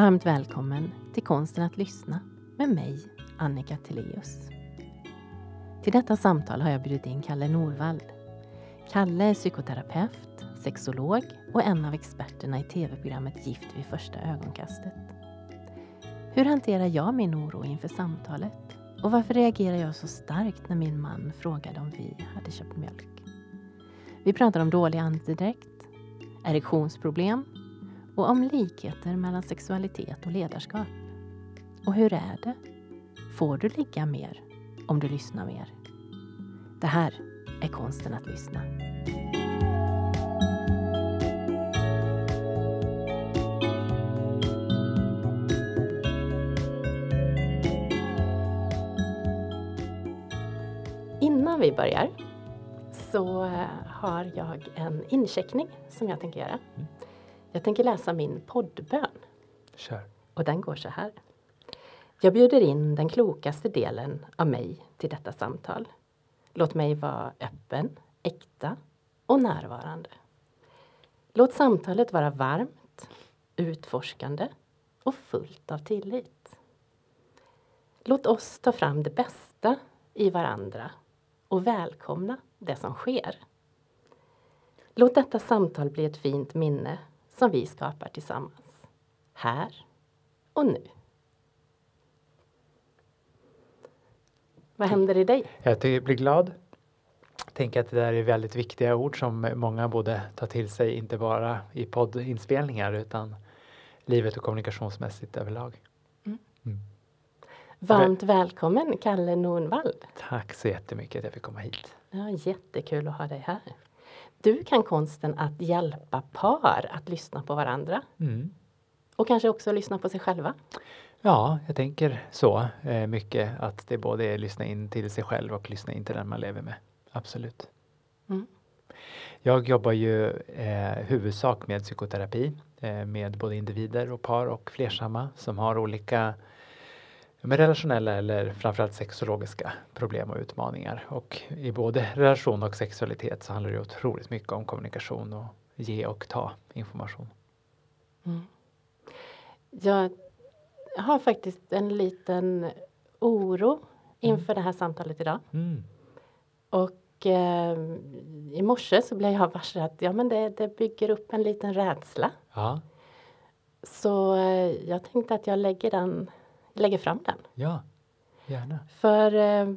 Varmt välkommen till Konsten att lyssna med mig, Annika Teleus. Till detta samtal har jag bjudit in Kalle Norvald. Kalle är psykoterapeut, sexolog och en av experterna i tv-programmet Gift vid första ögonkastet. Hur hanterar jag min oro inför samtalet? Och varför reagerar jag så starkt när min man frågade om vi hade köpt mjölk? Vi pratar om dålig andedräkt, erektionsproblem och om likheter mellan sexualitet och ledarskap. Och hur är det? Får du ligga mer om du lyssnar mer? Det här är konsten att lyssna. Innan vi börjar så har jag en incheckning som jag tänker göra. Mm. Jag tänker läsa min poddbön. Kör. Och den går så här. Jag bjuder in den klokaste delen av mig till detta samtal. Låt mig vara öppen, äkta och närvarande. Låt samtalet vara varmt, utforskande och fullt av tillit. Låt oss ta fram det bästa i varandra och välkomna det som sker. Låt detta samtal bli ett fint minne som vi skapar tillsammans. Här och nu. Vad händer i dig? Jag blir glad. Tänker att det där är väldigt viktiga ord som många borde ta till sig, inte bara i poddinspelningar utan livet och kommunikationsmässigt överlag. Mm. Mm. Varmt välkommen Kalle Nornvall. Tack så jättemycket att jag fick komma hit. Ja, jättekul att ha dig här. Du kan konsten att hjälpa par att lyssna på varandra. Mm. Och kanske också lyssna på sig själva. Ja, jag tänker så eh, mycket att det både är lyssna in till sig själv och lyssna in till den man lever med. Absolut. Mm. Jag jobbar ju eh, huvudsak med psykoterapi eh, med både individer och par och flersamma som har olika med relationella eller framförallt sexologiska problem och utmaningar. Och i både relation och sexualitet så handlar det otroligt mycket om kommunikation och ge och ta information. Mm. Jag har faktiskt en liten oro inför mm. det här samtalet idag. Mm. Och eh, i morse så blev jag varse att ja, men det, det bygger upp en liten rädsla. Ja. Så eh, jag tänkte att jag lägger den lägger fram den. Ja, gärna. För eh,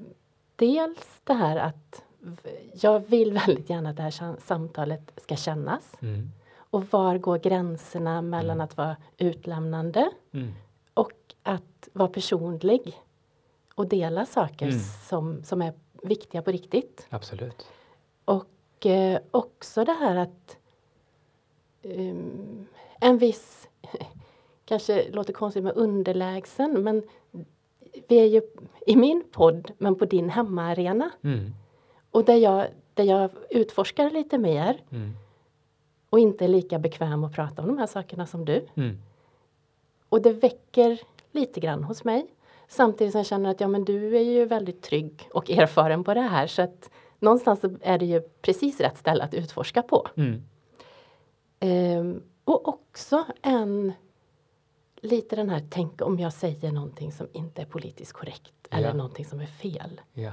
dels det här att jag vill väldigt gärna att det här samtalet ska kännas. Mm. Och var går gränserna mellan mm. att vara utlämnande mm. och att vara personlig och dela saker mm. som, som är viktiga på riktigt. Absolut. Och eh, också det här att um, en viss kanske låter konstigt med underlägsen men vi är ju i min podd men på din hemmaarena. Mm. Och där jag, där jag utforskar lite mer mm. och inte är lika bekväm att prata om de här sakerna som du. Mm. Och det väcker lite grann hos mig. Samtidigt som jag känner att ja, men du är ju väldigt trygg och erfaren på det här så att någonstans är det ju precis rätt ställe att utforska på. Um, och också en lite den här, tänk om jag säger någonting som inte är politiskt korrekt eller ja. någonting som är fel. Ja.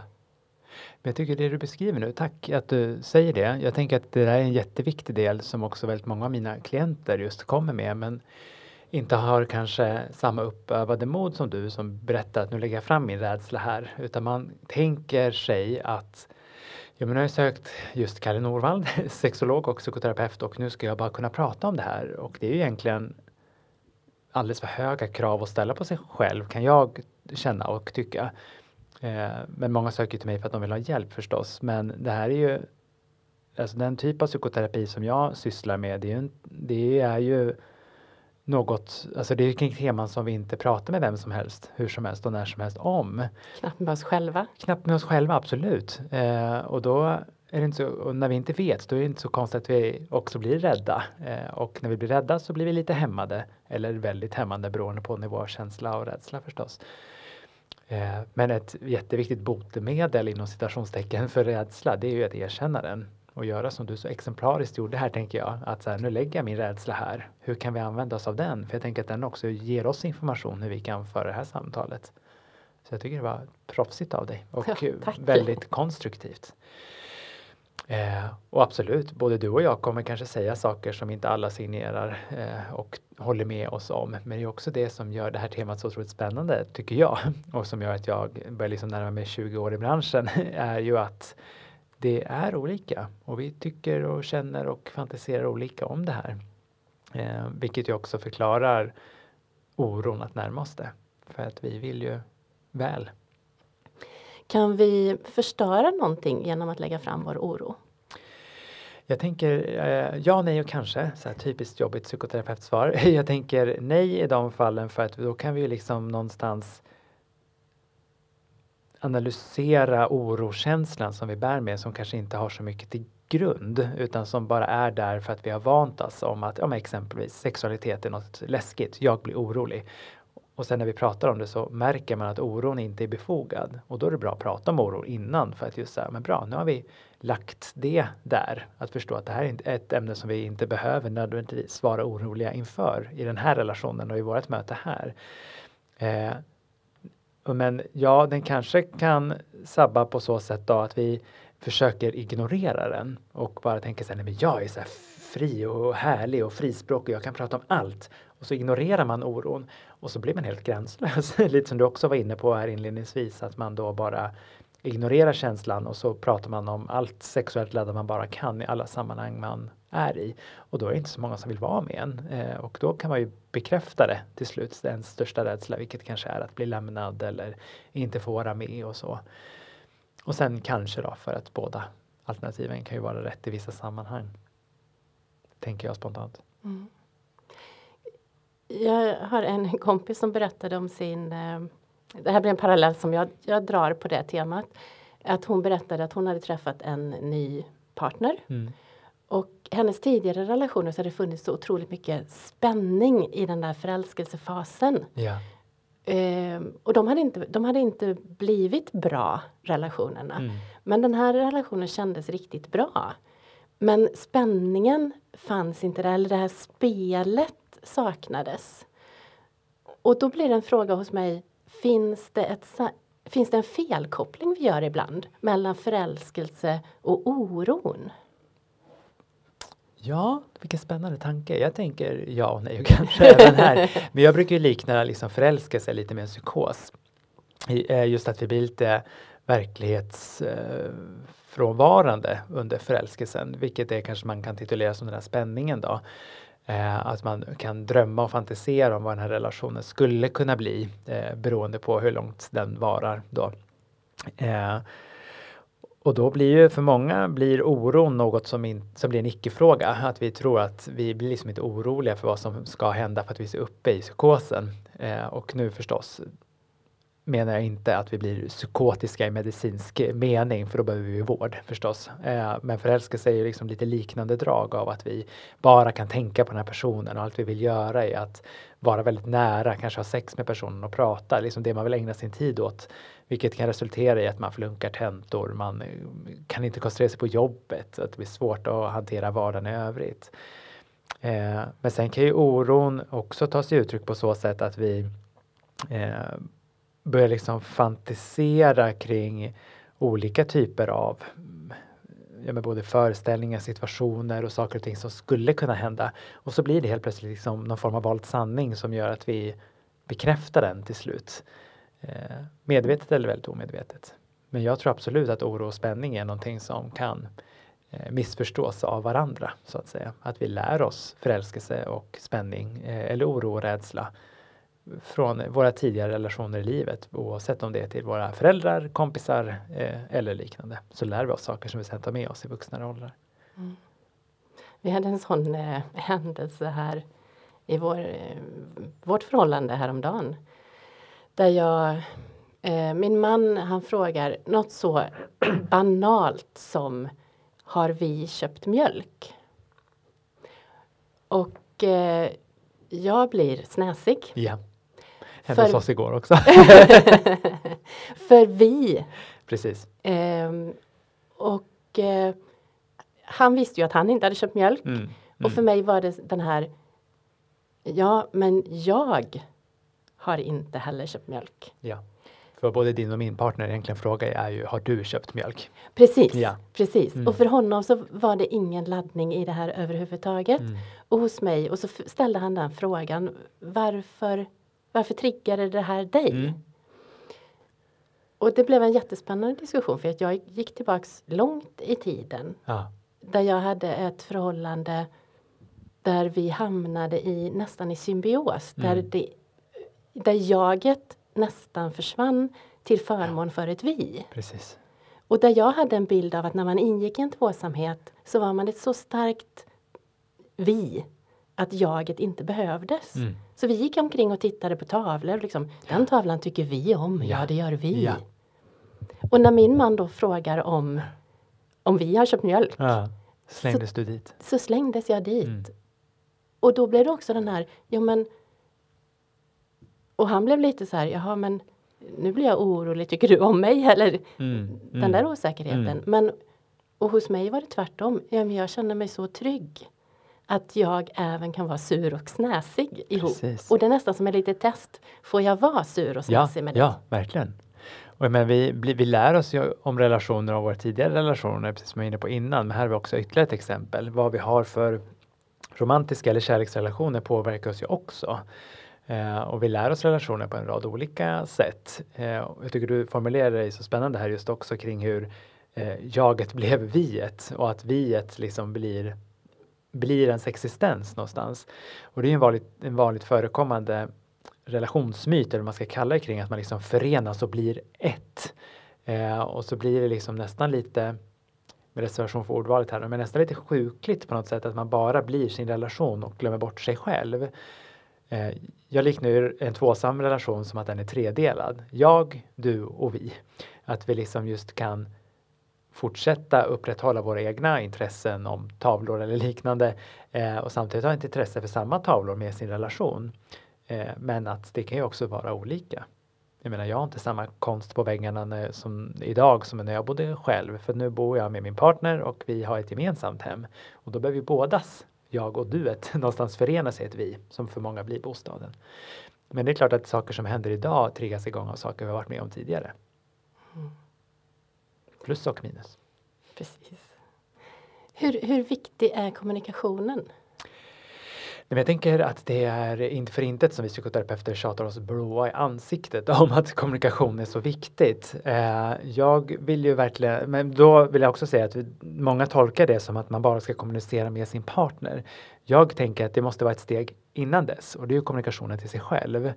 Men jag tycker det du beskriver nu, tack att du säger det. Jag tänker att det där är en jätteviktig del som också väldigt många av mina klienter just kommer med men inte har kanske samma uppövade mod som du som berättar att nu lägger jag fram min rädsla här utan man tänker sig att Ja, men nu har jag sökt just Kalle Norvald, sexolog och psykoterapeut och nu ska jag bara kunna prata om det här och det är ju egentligen alldeles för höga krav att ställa på sig själv kan jag känna och tycka. Eh, men många söker till mig för att de vill ha hjälp förstås. Men det här är ju alltså den typ av psykoterapi som jag sysslar med. Det är ju, det är ju något, alltså det är kring teman som vi inte pratar med vem som helst, hur som helst och när som helst om. Knappt med oss själva. Knappt med oss själva, absolut. Eh, och då är det inte så, och när vi inte vet, då är det inte så konstigt att vi också blir rädda. Eh, och när vi blir rädda så blir vi lite hämmade, eller väldigt hämmande beroende på nivå av känsla och rädsla förstås. Eh, men ett jätteviktigt botemedel inom citationstecken för rädsla, det är ju att erkänna den. och göra som du så exemplariskt gjorde här tänker jag. Att så här, nu lägger jag min rädsla här. Hur kan vi använda oss av den? För jag tänker att den också ger oss information hur vi kan föra det här samtalet. Så jag tycker det var proffsigt av dig och Ja, väldigt konstruktivt. Eh, och absolut, både du och jag kommer kanske säga saker som inte alla signerar eh, och håller med oss om. Men det är också det som gör det här temat så otroligt spännande, tycker jag. Och som gör att jag börjar liksom närma mig 20 år i branschen, är ju att det är olika. Och vi tycker och känner och fantiserar olika om det här. Eh, vilket ju också förklarar oron att närma oss det. För att vi vill ju väl. Kan vi förstöra någonting genom att lägga fram vår oro? Jag tänker eh, ja, nej och kanske. Så här typiskt jobbigt psykoterapeutsvar. Jag tänker nej i de fallen för att då kan vi ju liksom någonstans analysera orokänslan som vi bär med som kanske inte har så mycket till grund utan som bara är där för att vi har vant oss om att ja, exempelvis sexualitet är något läskigt. Jag blir orolig. Och sen när vi pratar om det så märker man att oron inte är befogad. Och då är det bra att prata om oro innan för att just säga, men bra, nu har vi lagt det där. Att förstå att det här är ett ämne som vi inte behöver nödvändigtvis vara oroliga inför i den här relationen och i vårt möte här. Eh, men ja, den kanske kan sabba på så sätt då att vi försöker ignorera den och bara tänker så här, nej men jag är så här fri och härlig och frispråkig jag kan prata om allt. Och så ignorerar man oron och så blir man helt gränslös. Lite som du också var inne på här inledningsvis, att man då bara ignorerar känslan och så pratar man om allt sexuellt laddat man bara kan i alla sammanhang man är i. Och då är det inte så många som vill vara med en. Eh, och då kan man ju bekräfta det till slut, ens största rädsla, vilket kanske är att bli lämnad eller inte få vara med och så. Och sen kanske då för att båda alternativen kan ju vara rätt i vissa sammanhang. Tänker jag spontant. Mm. Jag har en kompis som berättade om sin, eh, det här blir en parallell som jag, jag drar på det temat. Att hon berättade att hon hade träffat en ny partner. Mm. Och hennes tidigare relationer så hade det funnits så otroligt mycket spänning i den där förälskelsefasen. Ja. Ehm, och de hade, inte, de hade inte blivit bra relationerna. Mm. Men den här relationen kändes riktigt bra. Men spänningen fanns inte där, eller det här spelet saknades. Och då blir det en fråga hos mig, finns det, ett, finns det en felkoppling vi gör ibland mellan förälskelse och oron? Ja, vilken spännande tanke. Jag tänker ja och nej och kanske även här. Men jag brukar ju likna liksom förälskelse lite med en psykos. Eh, just att vi blir lite verklighetsfrånvarande under förälskelsen, vilket är kanske man kan titulera som den här spänningen då. Eh, Att man kan drömma och fantisera om vad den här relationen skulle kunna bli eh, beroende på hur långt den varar då. Eh, och då blir ju för många blir oron något som, in, som blir en icke-fråga. Att vi tror att vi blir liksom inte oroliga för vad som ska hända för att vi är uppe i psykosen. Eh, och nu förstås menar jag inte att vi blir psykotiska i medicinsk mening, för då behöver vi vård förstås. Eh, men förälskelse är ju liksom lite liknande drag av att vi bara kan tänka på den här personen och allt vi vill göra är att vara väldigt nära, kanske ha sex med personen och prata, liksom det man vill ägna sin tid åt. Vilket kan resultera i att man flunkar tentor, man eh, kan inte koncentrera sig på jobbet, att det blir svårt att hantera vardagen i övrigt. Eh, men sen kan ju oron också ta sig uttryck på så sätt att vi eh, börjar liksom fantisera kring olika typer av ja, med både föreställningar, situationer och saker och ting som skulle kunna hända. Och så blir det helt plötsligt liksom någon form av vald sanning som gör att vi bekräftar den till slut. Eh, medvetet eller väldigt omedvetet. Men jag tror absolut att oro och spänning är någonting som kan eh, missförstås av varandra så att säga. Att vi lär oss förälskelse och spänning eh, eller oro och rädsla från våra tidigare relationer i livet oavsett om det är till våra föräldrar, kompisar eh, eller liknande. Så lär vi oss saker som vi sen tar med oss i vuxna åldrar. Vi hade en sån eh, händelse här i vår, eh, vårt förhållande häromdagen. Där jag, eh, min man han frågar något så banalt som Har vi köpt mjölk? Och eh, jag blir snäsig. Ja. Hände hos För- oss igår också. För vi Precis. Ehm, och eh, han visste ju att han inte hade köpt mjölk. Mm. Och för mig var det den här Ja, men jag har inte heller köpt mjölk. Ja. För både din och min partner egentligen fråga är ju, har du köpt mjölk? Precis, Ja. precis. Mm. Och för honom så var det ingen laddning i det här överhuvudtaget. Mm. Och hos mig, och så ställde han den frågan, varför, varför triggade det här dig? Mm. Och det blev en jättespännande diskussion för att jag gick tillbaks långt i tiden Ja. där jag hade ett förhållande där vi hamnade i nästan i symbios. Där, Mm. det, där jaget nästan försvann till förmån för ett vi. Precis. Och där jag hade en bild av att när man ingick i en tvåsamhet så var man ett så starkt vi att jaget inte behövdes. Mm. Så vi gick omkring och tittade på tavlor. och Liksom, Den tavlan tycker vi om, ja, Ja. det gör vi. Ja. Och när min man då frågar om, om vi har köpt mjölk Ja. Slängdes du dit? så slängdes jag dit. Mm. Och då blev det också den här, ja men och han blev lite så här, jaha men nu blir jag orolig, tycker du om mig? Eller Mm. den där osäkerheten. Mm. Men, och hos mig var det tvärtom. Ja, men jag känner mig så trygg. Att jag även kan vara sur och snäsig ihop. Precis. Och det är nästan som ett litet test. Får jag vara sur och Ja, snäsig med dig? ja, verkligen. Och men vi, vi lär oss ju om relationer och våra tidigare relationer, precis som jag var inne på innan. Men här har vi också ytterligare ett exempel. Vad vi har för romantiska eller kärleksrelationer påverkar oss ju också. Eh, och vi lär oss relationer på en rad olika sätt. Eh, jag tycker du formulerar dig så spännande här just också kring hur eh, jaget blev viet och att viet liksom blir, blir ens existens någonstans. Och det är en vanligt, en vanligt förekommande relationsmyt eller vad man ska kalla det kring att man liksom förenas och blir ett. Eh, och så blir det liksom nästan lite med reservation för ordvalet här, men nästan lite sjukligt på något sätt att man bara blir sin relation och glömmer bort sig själv. Eh, jag liknar en tvåsam relation som att den är tredelad. Jag, du och vi. Att vi liksom just kan fortsätta upprätthålla våra egna intressen om tavlor eller liknande eh, och samtidigt ha ett intresse för samma tavlor med sin relation. Eh, men att det kan ju också vara olika. Jag menar, jag har inte samma konst på väggarna när, som idag som när jag bodde själv. För nu bor jag med min partner och vi har ett gemensamt hem. Och då behöver ju bådas, jag och duet, någonstans förena sig i ett vi, som för många blir bostaden. Men det är klart att saker som händer idag triggas igång av saker vi har varit med om tidigare. Mm. Plus och minus. Precis. Hur, hur viktig är kommunikationen? Men jag tänker att det är inte för intet som vi psykoterapeuter tjatar oss blåa i ansiktet om att kommunikation är så viktigt. Eh, jag vill ju verkligen, men då vill jag också säga att många tolkar det som att man bara ska kommunicera med sin partner. Jag tänker att det måste vara ett steg innan dess och det är kommunikationen till sig själv.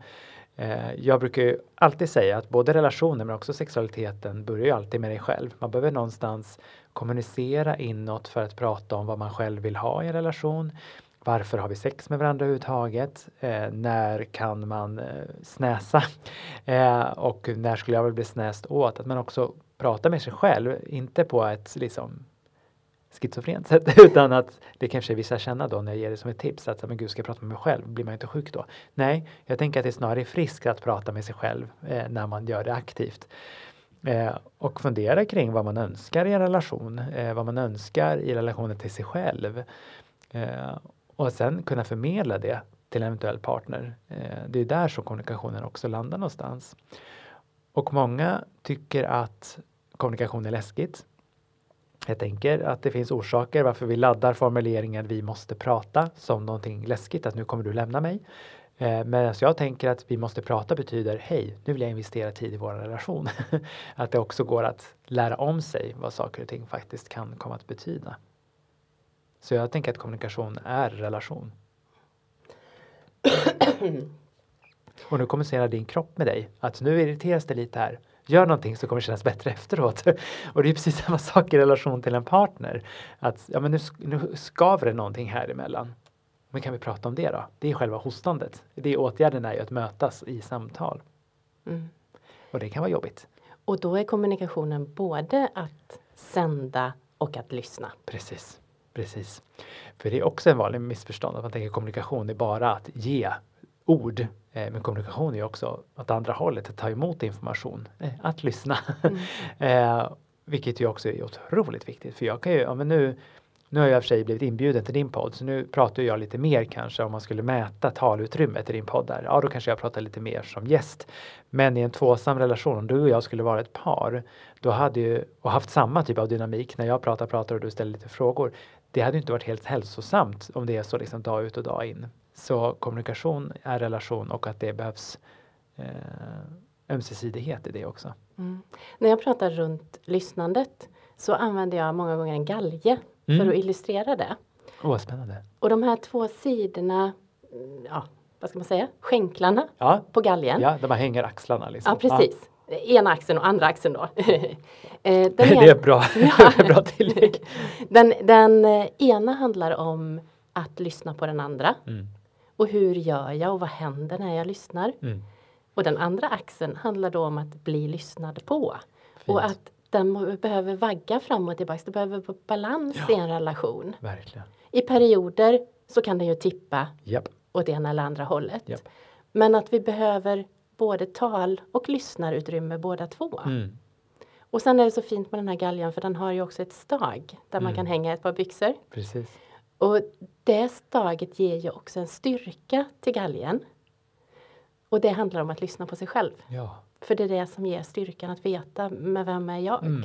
Eh, jag brukar ju alltid säga att både relationer men också sexualiteten börjar ju alltid med dig själv. Man behöver någonstans kommunicera inåt för att prata om vad man själv vill ha i en relation. Varför har vi sex med varandra överhuvudtaget? Eh, när kan man eh, snäsa? Eh, och när skulle jag väl bli snäst åt? Att man också pratar med sig själv, inte på ett liksom schizofrent sätt, utan att det kanske vissa känner då när jag ger det som ett tips att men gud, ska jag prata med mig själv? Blir man inte sjuk då? Nej, jag tänker att det är snarare friskt att prata med sig själv eh, när man gör det aktivt. Eh, och fundera kring vad man önskar i en relation, eh, vad man önskar i relationen till sig själv. Eh, och sen kunna förmedla det till en eventuell partner. Eh, det är där som kommunikationen också landar någonstans. Och många tycker att kommunikation är läskigt. Jag tänker att det finns orsaker varför vi laddar formuleringen vi måste prata som någonting läskigt, att nu kommer du lämna mig. Eh, Medan jag tänker att vi måste prata betyder hej, nu vill jag investera tid i vår relation. att det också går att lära om sig vad saker och ting faktiskt kan komma att betyda. Så jag tänker att kommunikation är relation. Och nu kommunicerar din kropp med dig att nu irriteras det lite här. Gör någonting så kommer det kännas bättre efteråt. Och det är precis samma sak i relation till en partner. Att ja, men nu, nu skaver det någonting här emellan. Men kan vi prata om det då? Det är själva hostandet. Det är åtgärden är ju att mötas i samtal. Mm. Och det kan vara jobbigt. Och då är kommunikationen både att sända och att lyssna. Precis, precis. För det är också en vanlig missförstånd att man tänker kommunikation är bara att ge ord. Eh, Men kommunikation är ju också åt andra hållet, att ta emot information, eh, att lyssna. Mm. eh, vilket ju också är otroligt viktigt. För jag kan ju, ja men nu, Nu har jag i och för sig blivit inbjuden till din podd så nu pratar jag lite mer kanske om man skulle mäta talutrymmet i din podd där. Ja, då kanske jag pratar lite mer som gäst. Men i en tvåsam relation, om du och jag skulle vara ett par, då hade ju, och haft samma typ av dynamik när jag pratar, pratar och du ställer lite frågor. Det hade inte varit helt hälsosamt om det är så liksom dag ut och dag in. Så kommunikation är relation och att det behövs eh, ömsesidighet i det också. Mm. När jag pratar runt lyssnandet så använder jag många gånger en galge Mm. för att illustrera det. Åh, spännande. Och de här två sidorna, mm, ja, vad ska man säga, skänklarna Ja, på galgen. ja där man hänger axlarna liksom. Ja, precis. Ena axeln och andra axeln då. Eh, den det är bra, bra tillägg. Den, den eh, ena handlar om att lyssna på den andra. Mm. Och hur gör jag och vad händer när jag lyssnar? Mm. Och den andra axeln handlar då om att bli lyssnad på. Fint. Och att den behöver vagga fram och tillbaka. Det behöver vara balans i en relation. Verkligen. I perioder så kan den ju tippa Japp. åt ena eller andra hållet. Japp. Men att vi behöver både tal och lyssnarutrymme båda två. Mm. Och sen är det så fint med den här galgen för den har ju också ett stag där man Mm. kan hänga ett par byxor. Precis. Och det staget ger ju också en styrka till galgen. Och det handlar om att lyssna på sig själv. Ja. För det är det som ger styrkan att veta med vem är jag? Mm.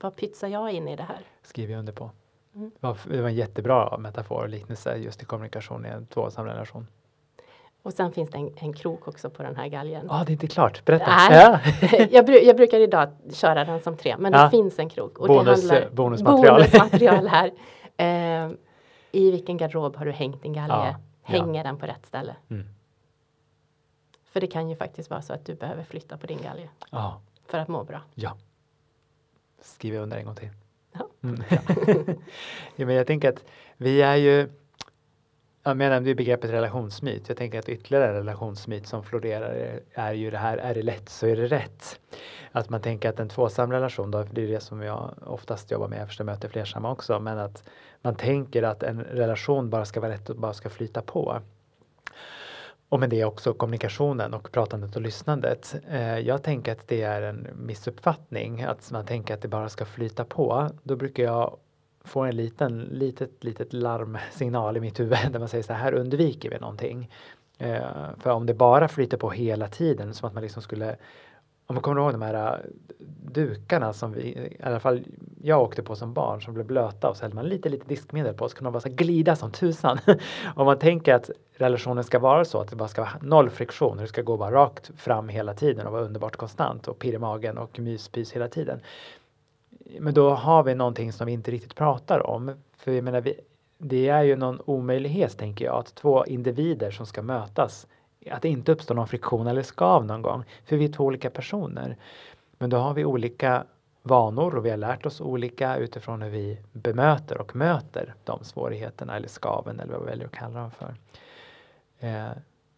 Vad pytsar jag in i det här? Skriver jag under på. Mm. Det, var, en jättebra metafor och liknelse just i kommunikation i en tvåsam relation. Och sen finns det en, en krok också på den här galgen. Ja, det är inte klart. Berätta. Nej. Ja. jag, bru- jag brukar idag köra den som tre, men Ja. det finns en krok. Och Bonus- det handlar, bonusmaterial. bonusmaterial här. Eh, I vilken garderob har du hängt din galge? Ja, ja. Hänger den på rätt ställe? Mm. För det kan ju faktiskt vara så att du behöver flytta på din galge ja. för att må bra. Ja. Skriver jag under en gång till. Ja, Mm. ja, men jag tänker att vi är ju jag det är begreppet relationsmyt. Jag tänker att ytterligare relationsmyt som florerar är, ju det här, är det lätt så är det rätt. Att man tänker att en tvåsam relation, då, för det är det som jag oftast jobbar med, jag möter flersamma också, men att man tänker att en relation bara ska vara rätt och bara ska flyta på. Och med det också kommunikationen och pratandet och lyssnandet. Eh, jag tänker att det är en missuppfattning, att man tänker att det bara ska flyta på. Då brukar jag få en liten, litet, litet larmsignal i mitt huvud där man säger så här, här undviker vi någonting. Eh, för om det bara flyter på hela tiden, som att man liksom skulle om man kommer ihåg de här äh, dukarna som vi, i alla fall jag åkte på som barn som blev blöta och så hällde man lite, lite diskmedel på så kunde de bara så glida som tusan. Om man tänker att relationen ska vara så att det bara ska vara noll friktion, det ska gå bara rakt fram hela tiden och vara underbart konstant och pirr i magen och myspys hela tiden. Men då har vi någonting som vi inte riktigt pratar om. För jag menar, vi, det är ju någon omöjlighet tänker jag att två individer som ska mötas att det inte uppstår någon friktion eller skav någon gång. För vi är två olika personer. Men då har vi olika vanor och vi har lärt oss olika utifrån hur vi bemöter och möter de svårigheterna eller skaven eller vad vi väljer att kalla dem för. Eh,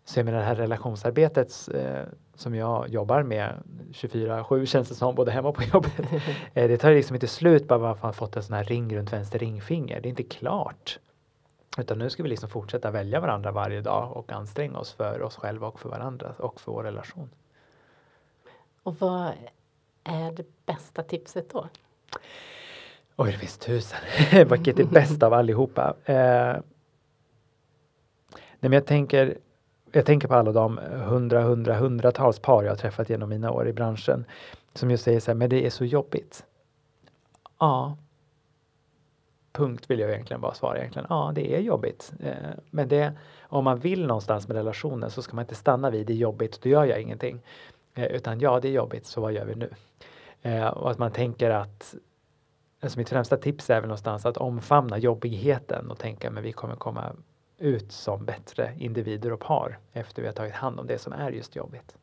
så jag menar det här relationsarbetet eh, som jag jobbar med 24-7 känns det som, både hemma och på jobbet. eh, det tar liksom inte slut bara för att man fått en sån här ring runt vänster ringfinger. Det är inte klart. Utan nu ska vi liksom fortsätta välja varandra varje dag och anstränga oss för oss själva och för varandra och för vår relation. Och vad är det bästa tipset då? Oj, det finns tusen. Vilket är bäst av allihopa? Eh, nej, men jag, tänker, jag tänker på alla de hundra, hundra, hundratals par jag har träffat genom mina år i branschen som just säger så här, men det är så jobbigt. Ja. Punkt vill jag egentligen bara svara egentligen. Ja, det är jobbigt. Eh, men det, om man vill någonstans med relationen så ska man inte stanna vid det är jobbigt, då gör jag ingenting. Eh, utan ja, det är jobbigt, så vad gör vi nu? Eh, och att man tänker att Alltså mitt främsta tips är väl någonstans att omfamna jobbigheten och tänka men vi kommer komma ut som bättre individer och par efter vi har tagit hand om det som är just jobbigt.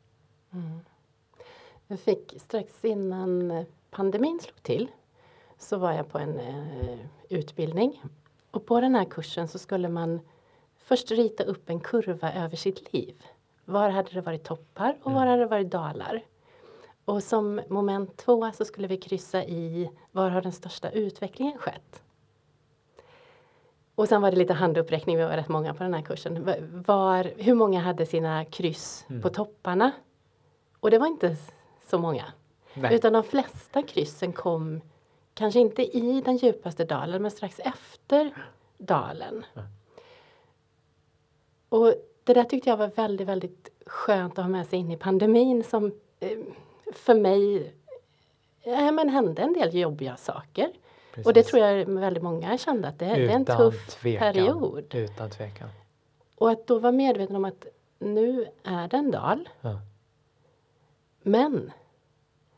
Mm. Jag fick strax innan pandemin slog till så var jag på en eh, utbildning och på den här kursen så skulle man först rita upp en kurva över sitt liv. Var hade det varit toppar och var Mm. hade det varit dalar? Och som moment två så skulle vi kryssa i var har den största utvecklingen skett? Och sen var det lite handuppräckning, vi var rätt många på den här kursen. Var, hur många hade sina kryss Mm. på topparna? Och det var inte så många. Nej. Utan de flesta kryssen kom kanske inte i den djupaste dalen men strax efter dalen. Och det där tyckte jag var väldigt, väldigt skönt att ha med sig in i pandemin som eh, för mig ja, men hände en del jobbiga saker. Precis. Och det tror jag väldigt många kände att det, det är en tuff tvekan. period. Utan tvekan. Och att då vara medveten om att nu är det en dal. Ja. Men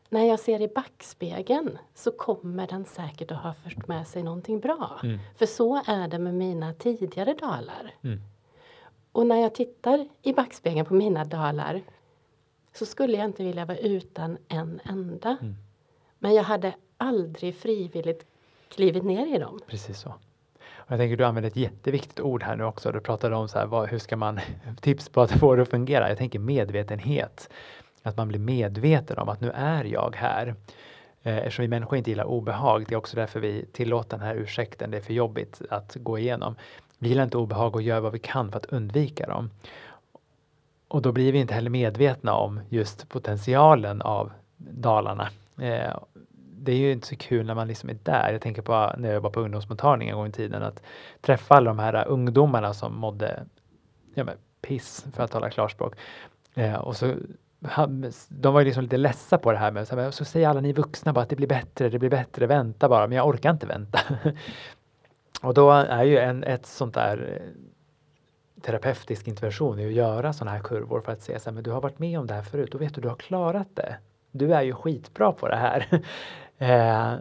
när jag ser i backspegeln så kommer den säkert att ha fört med sig någonting bra. Mm. För så är det med mina tidigare dalar. Mm. Och när jag tittar i backspegeln på mina dalar så skulle jag inte vilja vara utan en enda. Mm. Men jag hade aldrig frivilligt klivit ner i dem. Precis så. Och jag tänker du använder ett jätteviktigt ord här nu också. Du pratade om så här, vad, hur ska man tips på att få det att fungera. Jag tänker medvetenhet. Att man blir medveten om att nu är jag här. Eh, eftersom vi människor inte gillar obehag, det är också därför vi tillåter den här ursäkten, det är för jobbigt att gå igenom. Vi gillar inte obehag och gör vad vi kan för att undvika dem. Och då blir vi inte heller medvetna om just potentialen av Dalarna. Eh, det är ju inte så kul när man liksom är där. Jag tänker på ah, när jag var på ungdomsmottagningen en gång i tiden att träffa alla de här ah, ungdomarna som mådde ja, men, piss för att tala klarspråk. Eh, och så de var ju liksom lite ledsa på det här med så, så säger alla ni vuxna bara att det blir bättre, det blir bättre, vänta bara, men jag orkar inte vänta. och då är ju en, ett sånt där eh, terapeutisk intervention är att göra sådana här kurvor för att se så här, men du har varit med om det här förut, då vet du, du har klarat det. Du är ju skitbra på det här. eh,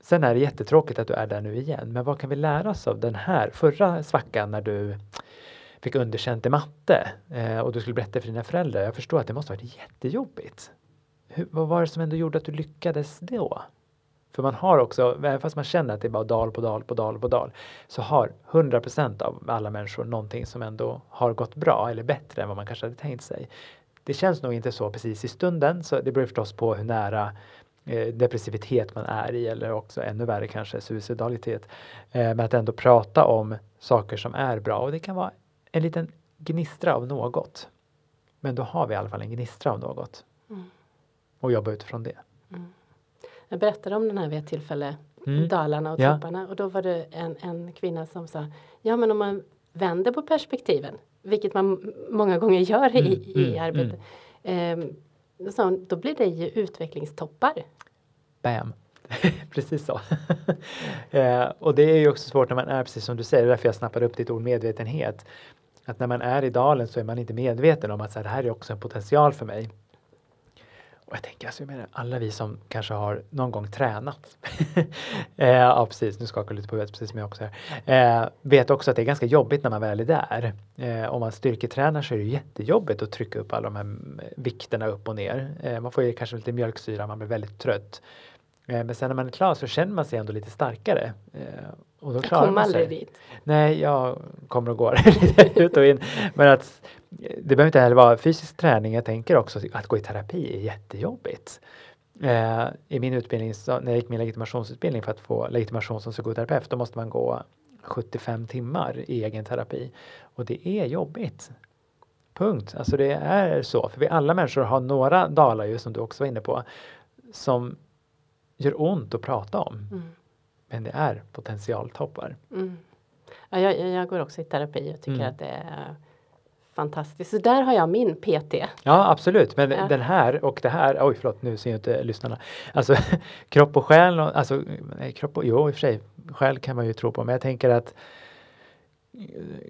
sen är det jättetråkigt att du är där nu igen, men vad kan vi lära oss av den här förra svackan när du fick underkänt i matte eh, och du skulle berätta för dina föräldrar. Jag förstår att det måste ha varit jättejobbigt. Hur, vad var det som ändå gjorde att du lyckades då? För man har också, även fast man känner att det är bara dal på dal på dal på dal, så har 100% av alla människor någonting som ändå har gått bra eller bättre än vad man kanske hade tänkt sig. Det känns nog inte så precis i stunden, så det beror förstås på hur nära eh, depressivitet man är i eller också ännu värre kanske suicidalitet. Eh, men att ändå prata om saker som är bra och det kan vara en liten gnistra av något. Men då har vi i alla fall en gnistra av något. Mm. Och jobba utifrån det. Mm. Jag berättade om den här vid ett tillfälle, mm. Dalarna och ja. topparna. Och då var det en, en kvinna som sa, ja men om man vänder på perspektiven, vilket man många gånger gör i, mm. i mm. arbetet. Eh, då, sa hon, då blir det ju utvecklingstoppar. Bam! precis så. eh, och det är ju också svårt när man är, precis som du säger, därför jag snappade upp ditt ord medvetenhet. Att när man är i dalen så är man inte medveten om att så här, det här är också en potential för mig. Och jag tänker, alltså, jag menar, alla vi som kanske har någon gång tränat, eh, ja precis, nu skakar lite på huvudet precis som jag också eh, vet också att det är ganska jobbigt när man väl är där. Eh, om man styrketränar så är det jättejobbigt att trycka upp alla de här vikterna upp och ner. Eh, man får ju kanske lite mjölksyra, man blir väldigt trött. Eh, men sen när man är klar så känner man sig ändå lite starkare. Eh, och då jag kommer aldrig dit. Nej, jag kommer och går ut och in. Men att det behöver inte heller vara fysisk träning. Jag tänker också att gå i terapi är jättejobbigt. Eh, I min utbildning, när jag gick min legitimationsutbildning för att få legitimation som psykoterapeut, då måste man gå 75 timmar i egen terapi. Och det är jobbigt. Punkt. Alltså det är så. För vi alla människor har några dalar, ju som du också var inne på, som gör ont att prata om. Mm. Men det är potentialtoppar. Mm. Ja, jag, jag, går också i terapi och tycker mm. att det är fantastiskt. Så där har jag min PT. Ja absolut, men ja. den här och det här, oj förlåt nu ser jag inte lyssnarna. Alltså kropp och själ, alltså nej, kropp och, jo i och för sig, själ kan man ju tro på men jag tänker att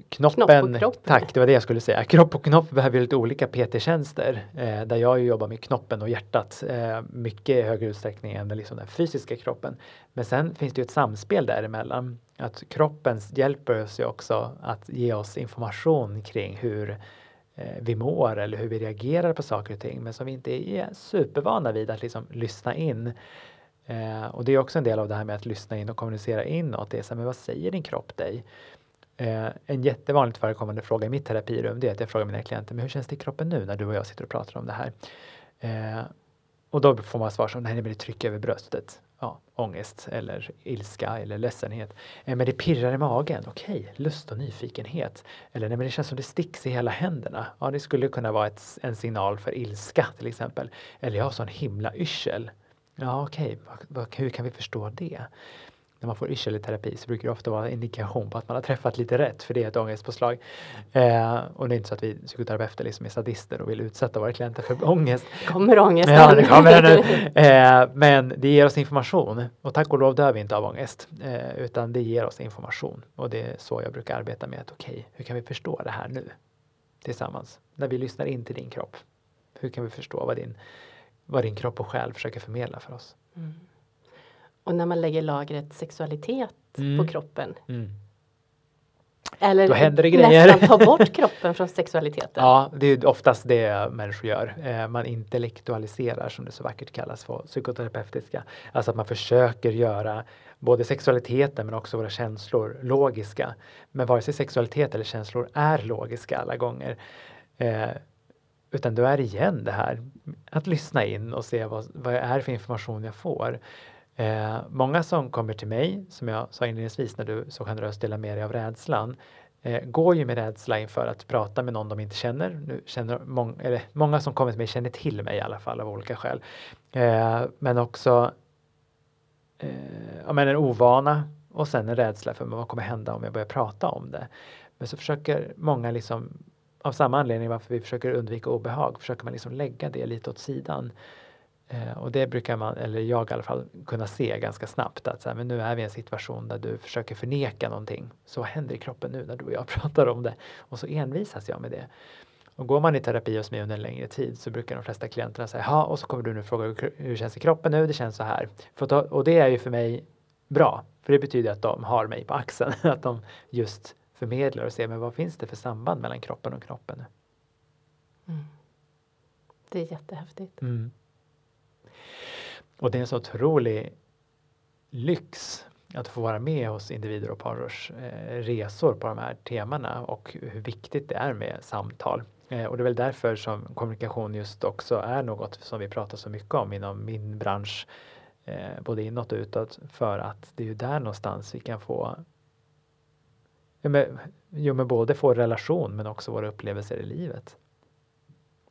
Knoppen, knopp tack, det var det jag skulle säga. Kropp och knopp behöver lite olika PT-tjänster eh, där jag jobbar med knoppen och hjärtat eh, mycket i högre utsträckning än liksom den fysiska kroppen. Men sen finns det ju ett samspel däremellan. Att kroppen hjälper oss ju också att ge oss information kring hur eh, vi mår eller hur vi reagerar på saker och ting men som vi inte är supervana vid att liksom lyssna in. Eh, och det är också en del av det här med att lyssna in och kommunicera inåt. Det är så här, men vad säger din kropp dig? Eh, en jättevanligt förekommande fråga i mitt terapirum det är att jag frågar mina klienter, men hur känns det i kroppen nu när du och jag sitter och pratar om det här? Eh, och då får man svar som, nej men det trycker över bröstet. Ja, ångest eller ilska eller ledsenhet. Eh, men det pirrar i magen, okej, okay, lust och nyfikenhet. Eller nej men det känns som det sticks i hela händerna. Ja, det skulle kunna vara ett, en signal för ilska till exempel. Eller jag har sån himla yrsel. Ja, okej, okay. hur kan vi förstå det? När man får yrsel terapi så brukar det ofta vara en indikation på att man har träffat lite rätt för det är ett ångestpåslag. Eh, och det är inte så att vi psykoterapeuter liksom är sadister och vill utsätta våra klienter för ångest. Kommer ångesten? Ja, det kommer nu. Eh, men det ger oss information och tack och lov dör vi inte av ångest eh, utan det ger oss information och det är så jag brukar arbeta med att okej, okay, hur kan vi förstå det här nu tillsammans? När vi lyssnar in till din kropp. Hur kan vi förstå vad din, vad din kropp och själ försöker förmedla för oss? Mm. Och när man lägger lagret sexualitet mm. på kroppen. Mm. Eller Då händer det grejer. nästan ta bort kroppen från sexualiteten. Ja, det är oftast det människor gör. Eh, man intellektualiserar som det så vackert kallas för psykoterapeutiska. Alltså att man försöker göra både sexualiteten men också våra känslor logiska. Men vare sig sexualitet eller känslor är logiska alla gånger. Eh, utan då är det igen det här att lyssna in och se vad, vad är det för information jag får. Eh, många som kommer till mig, som jag sa inledningsvis när du så generöst delar med dig av rädslan, eh, går ju med rädsla inför att prata med någon de inte känner. Nu känner mång, eller, många som kommer till mig känner till mig i alla fall av olika skäl. Eh, men också eh, ja, men en ovana och sen en rädsla för vad kommer hända om jag börjar prata om det. Men så försöker många liksom av samma anledning varför vi försöker undvika obehag försöker man liksom lägga det lite åt sidan. Eh, och det brukar man, eller jag i alla fall, kunna se ganska snabbt att så här, men nu är vi i en situation där du försöker förneka någonting. Så vad händer i kroppen nu när du och jag pratar om det? Och så envisas jag med det. Och går man i terapi hos mig under en längre tid så brukar de flesta klienterna säga ja och så kommer du nu fråga hur det känns i kroppen nu, det känns så här. För och det är ju för mig bra, för det betyder att de har mig på axeln, att de just förmedlar och ser men vad finns det för samband mellan kroppen och knoppen nu? Mm. Det är jättehäftigt. Mm. Och det är en så otrolig lyx att få vara med hos individer och parers eh, resor på de här temana och hur viktigt det är med samtal. Eh, och det är väl därför som kommunikation just också är något som vi pratar så mycket om inom min bransch, eh, både inåt och utåt, för att det är ju där någonstans vi kan få ja, men, jo, men både få relation men också våra upplevelser i livet.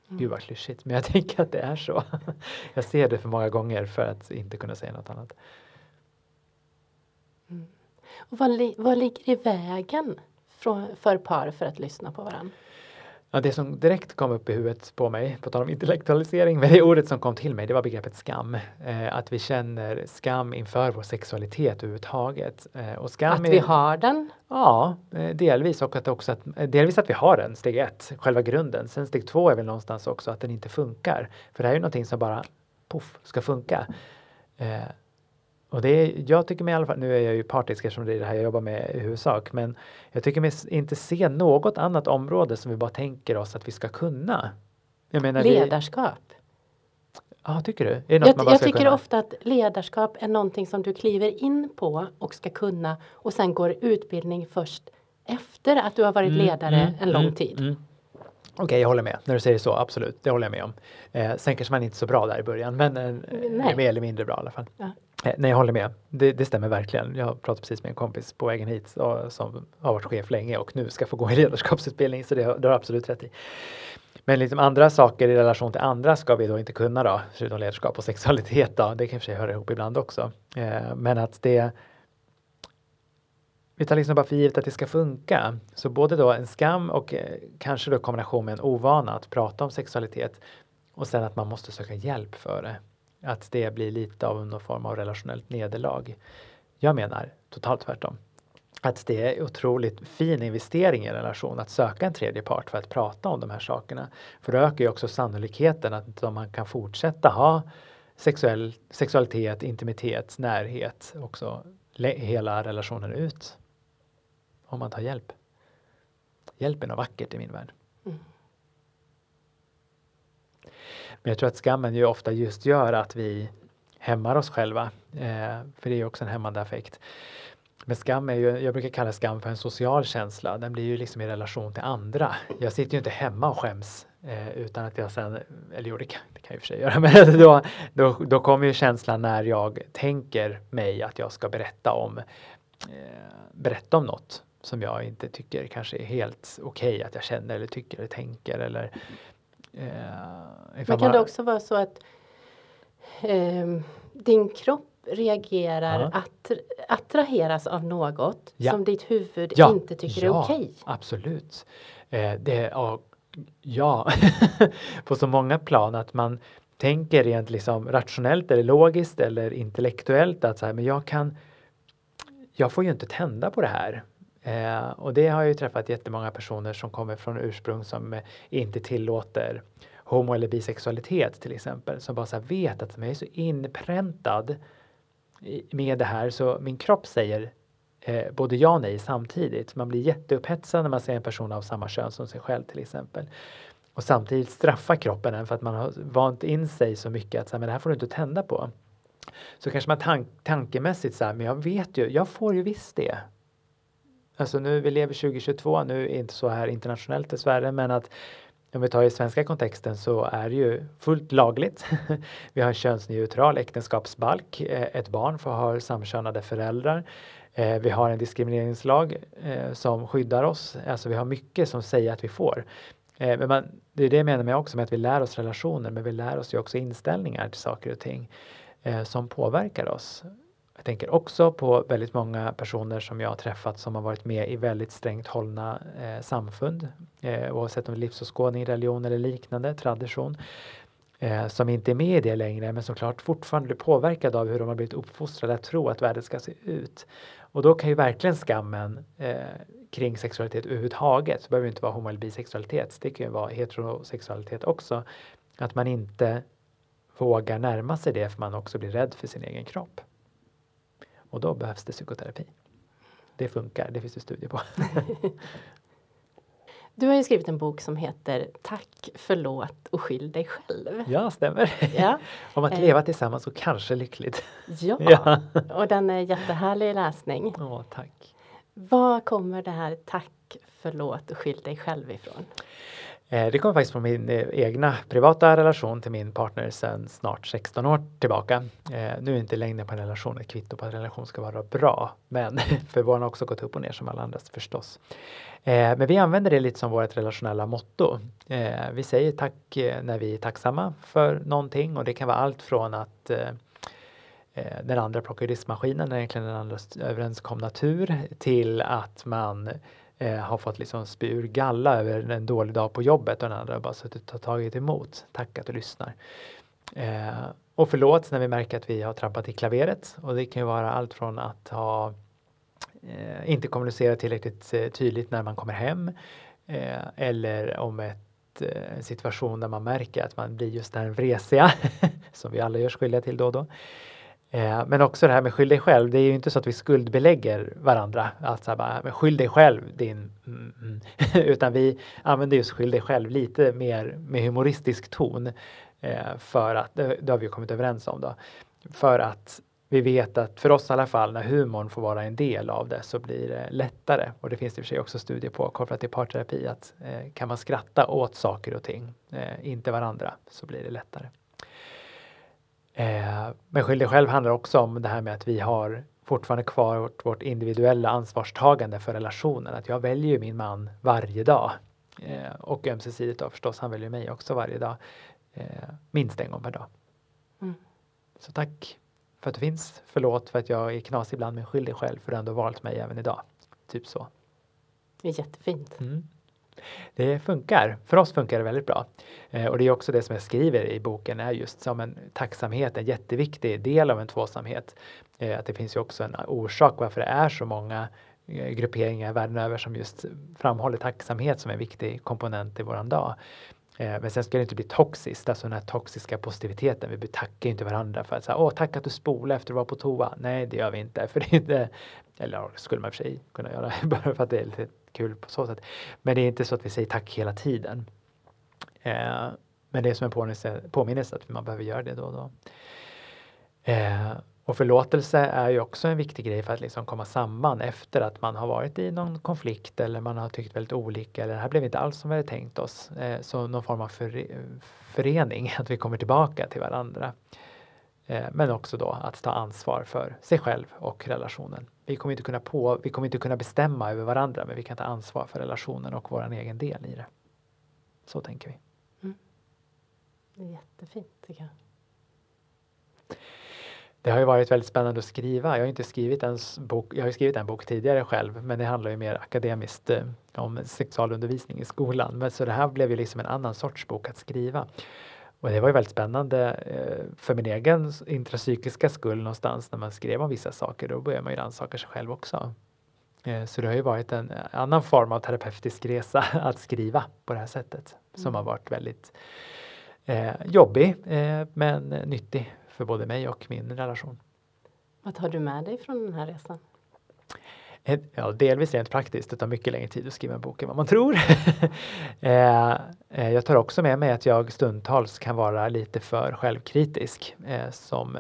Mm. Gud vad klyschigt, men jag tänker att det är så. Jag ser det för många gånger för att inte kunna säga något annat. Mm. Och vad, li vad ligger i vägen för par för att lyssna på varandra? Ja, det som direkt kom upp i huvudet på mig, på tal om intellektualisering, men det ordet som kom till mig, det var begreppet skam. Eh, att vi känner skam inför vår sexualitet överhuvudtaget. Eh, och skam att är, vi har den? Ja, eh, delvis och att också att, eh, delvis att vi har den, steg ett, själva grunden. Sen steg två är väl någonstans också att den inte funkar. För det här är ju någonting som bara poff, ska funka. Och det är, jag tycker mig i alla fall, nu är jag ju partisk eftersom det är det här jag jobbar med i huvudsak, men jag tycker mig inte se något annat område som vi bara tänker oss att vi ska kunna. Menar, ledarskap. Ja, tycker du? jag, jag tycker kunna? ofta att ledarskap är någonting som du kliver in på och ska kunna och sen går utbildning först efter att du har varit mm, ledare mm, en lång mm, tid. Mm. Okej, okay, jag håller med. När du säger så, absolut. Det håller jag med om. Eh, sen kanske man inte är så bra där i början, men eh, mer eller mindre bra i alla fall. Ja. Eh, nej, jag håller med. Det, det, stämmer verkligen. Jag pratade precis med en kompis på vägen hit som har varit chef länge och nu ska få gå i ledarskapsutbildning, så det, det har absolut rätt i. Men liksom andra saker i relation till andra ska vi då inte kunna då, förutom ledarskap och sexualitet då. Det kan i och för sig höra ihop ibland också. Eh, men att det vi tar liksom bara för givet att det ska funka. Så både då en skam och eh, kanske då kombination med en ovana att prata om sexualitet och sen att man måste söka hjälp för det. Att det blir lite av någon form av relationellt nederlag. Jag menar totalt tvärtom. Att det är otroligt fin investering i en relation att söka en tredje part för att prata om de här sakerna. För då ökar ju också sannolikheten att man kan fortsätta ha sexuell, sexualitet, intimitet, närhet också hela relationen ut. Om man tar hjälp. Hjälp är något vackert i min värld. Mm. Men jag tror att skammen ju ofta just gör att vi hämmar oss själva. Eh, för det är också en hämmande effekt. Men skam är ju, jag brukar kalla skam för en social känsla. Den blir ju liksom i relation till andra. Jag sitter ju inte hemma och skäms eh, utan att jag sen, eller jo det kan, det kan jag i och för sig göra, men då, då, då kommer ju känslan när jag tänker mig att jag ska berätta om, eh, berätta om något som jag inte tycker kanske är helt okej okay att jag känner eller tycker eller tänker eller men kan det också vara så att eh, din kropp reagerar, Ja. att, attraheras av något Ja. som ditt huvud Ja, inte tycker ja, är okej. Absolut. Eh, det, ja, ja. på så många plan att man tänker rent liksom rationellt eller logiskt eller intellektuellt att så här, men jag kan jag får ju inte tända på det här. Eh, och det har jag ju träffat jättemånga personer som kommer från ursprung som eh, inte tillåter homo eller bisexualitet till exempel. Som bara så vet att jag är så inpräntad i- med det här så min kropp säger eh, både ja och nej samtidigt. Man blir jätteupphetsad när man ser en person av samma kön som sig själv till exempel. Och samtidigt straffar kroppen en för att man har vant in sig så mycket att så här, men det här får du inte tända på. Så kanske man tank, tankemässigt så här, men jag vet ju, jag får ju visst det. Alltså nu, vi lever 2022, nu är det inte så här internationellt dessvärre, men att om vi tar i svenska kontexten så är det ju fullt lagligt. vi har en könsneutral äktenskapsbalk. Eh, ett barn får ha samkönade föräldrar. Eh, vi har en diskrimineringslag eh, som skyddar oss. Alltså vi har mycket som säger att vi får. Men man, det är det jag menar med också med att vi lär oss relationer, men vi lär oss ju också inställningar till saker och ting som påverkar oss. Jag tänker också på väldigt många personer som jag har träffat som har varit med i väldigt strängt hållna eh, samfund, eh, oavsett om det är livsåskådning, religion eller liknande tradition, eh, som inte är med i det längre, men såklart fortfarande blir påverkade av hur de har blivit uppfostrade att tro att världen ska se ut. Och då kan ju verkligen skammen eh, kring sexualitet överhuvudtaget, så behöver det inte vara homo eller bisexualitet, det kan ju vara heterosexualitet också, att man inte vågar närma sig det för man också blir rädd för sin egen kropp. Och då behövs det psykoterapi. Det funkar, det finns det studier på. Du har ju skrivit en bok som heter Tack, förlåt och skyll dig själv. Ja, stämmer. Ja, Om att Eh. leva tillsammans och kanske lyckligt. ja. Ja. och den är jättehärlig läsning. Åh, tack. Var kommer det här tack, förlåt och skyll dig själv ifrån? Eh, det kommer faktiskt från min eh, egna privata relation till min partner sedan snart 16 år tillbaka. Eh, nu är inte längden på en relation ett kvitto på att en relation ska vara bra, men för vår har också gått upp och ner som alla andras förstås. Men vi använder det lite som vårt relationella motto. Vi säger tack när vi är tacksamma för någonting och det kan vara allt från att den andra plockar diskmaskinen, egentligen den andras överenskomna tur, till att man eh, har fått liksom spy ur galla över en dålig dag på jobbet och den andra har bara suttit och tagit emot, tackat och lyssnar. Eh, och förlåt när vi märker att vi har trampat i klaveret och det kan ju vara allt från att ha eh, inte kommunicera tillräckligt eh, tydligt när man kommer hem eh, eller om ett, eh, en situation där man märker att man blir just den vresiga som vi alla gör skyldiga till då och då. Eh, men också det här med skyll dig själv. Det är ju inte så att vi skuldbelägger varandra. Att så här bara, men skyll dig själv din... Mm, mm. Utan vi använder just skyll dig själv lite mer med humoristisk ton. Eh, för att, det, har vi ju kommit överens om då. För att vi vet att för oss i alla fall när humorn får vara en del av det så blir det lättare. Och det finns i och för sig också studier på kopplat till parterapi att eh, kan man skratta åt saker och ting, eh, inte varandra, så blir det lättare. Eh, men skyll dig själv handlar också om det här med att vi har fortfarande kvar vårt, vårt individuella ansvarstagande för relationen. Att jag väljer ju min man varje dag. Eh, och ömsesidigt då förstås, han väljer mig också varje dag. Eh, minst en gång per dag. Mm. Så tack för att du finns. Förlåt för att jag är knasig ibland, men skyll dig själv för att du ändå valt mig även idag. Typ så. Det är jättefint. Mm. Det funkar. För oss funkar det väldigt bra. Eh, och det är också det som jag skriver i boken är just som en tacksamhet, en jätteviktig del av en tvåsamhet. Eh, att det finns ju också en orsak varför det är så många eh, grupperingar världen över som just framhåller tacksamhet som en viktig komponent i våran dag. Eh, men sen ska det inte bli toxiskt, alltså den här toxiska positiviteten. Vi tackar inte varandra för att säga, åh tack att du spolade efter att du var på toa. Nej, det gör vi inte, för det är inte, eller det skulle man i och för sig kunna göra, bara för att det är lite kul på så sätt. Men det är inte så att vi säger tack hela tiden. Eh, men det är som en påminnelse, påminnelse att man behöver göra det då och då. Eh, och förlåtelse är ju också en viktig grej för att liksom komma samman efter att man har varit i någon konflikt eller man har tyckt väldigt olika eller det här blev inte alls som vi hade tänkt oss. Eh, så någon form av för, förening, att vi kommer tillbaka till varandra. Eh, men också då att ta ansvar för sig själv och relationen. Vi kommer inte kunna, på, vi kommer inte kunna bestämma över varandra men vi kan ta ansvar för relationen och vår egen del i det. Så tänker vi. Det är jättefint tycker jag. Det har ju varit väldigt spännande att skriva. Jag har inte skrivit en bok, jag har skrivit en bok tidigare själv, men det handlar ju mer akademiskt eh, om sexualundervisning i skolan. Men så det här blev ju liksom en annan sorts bok att skriva. Och det var ju väldigt spännande eh, för min egen intrapsykiska skull någonstans när man skrev om vissa saker. Då börjar man ju rannsaka sig själv också. Eh, så det har ju varit en annan form av terapeutisk resa att skriva på det här sättet som mm. har varit väldigt eh, jobbig eh, men nyttig för både mig och min relation. Vad tar du med dig från den här resan? Ja, delvis rent praktiskt, det tar mycket längre tid att skriva en bok än vad man tror. Eh, eh, jag tar också med mig att jag stundtals kan vara lite för självkritisk eh, som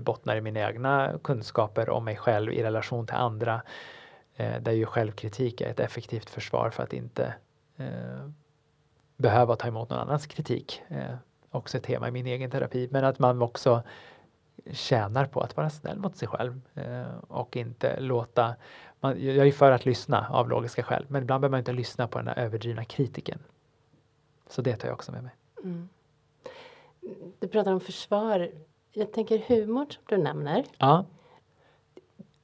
bottnar i mina egna kunskaper om mig själv i relation till andra. Eh, där ju självkritik är ett effektivt försvar för att inte behöva ta emot någon annans kritik. Också ett tema i min egen terapi, men att man också tjänar på att vara snäll mot sig själv och inte låta man, jag är för att lyssna av logiska skäl, men ibland behöver man inte lyssna på den här överdrivna kritiken. Så det tar jag också med mig. Mm. Du pratar om försvar. Jag tänker humor som du nämner. Ja.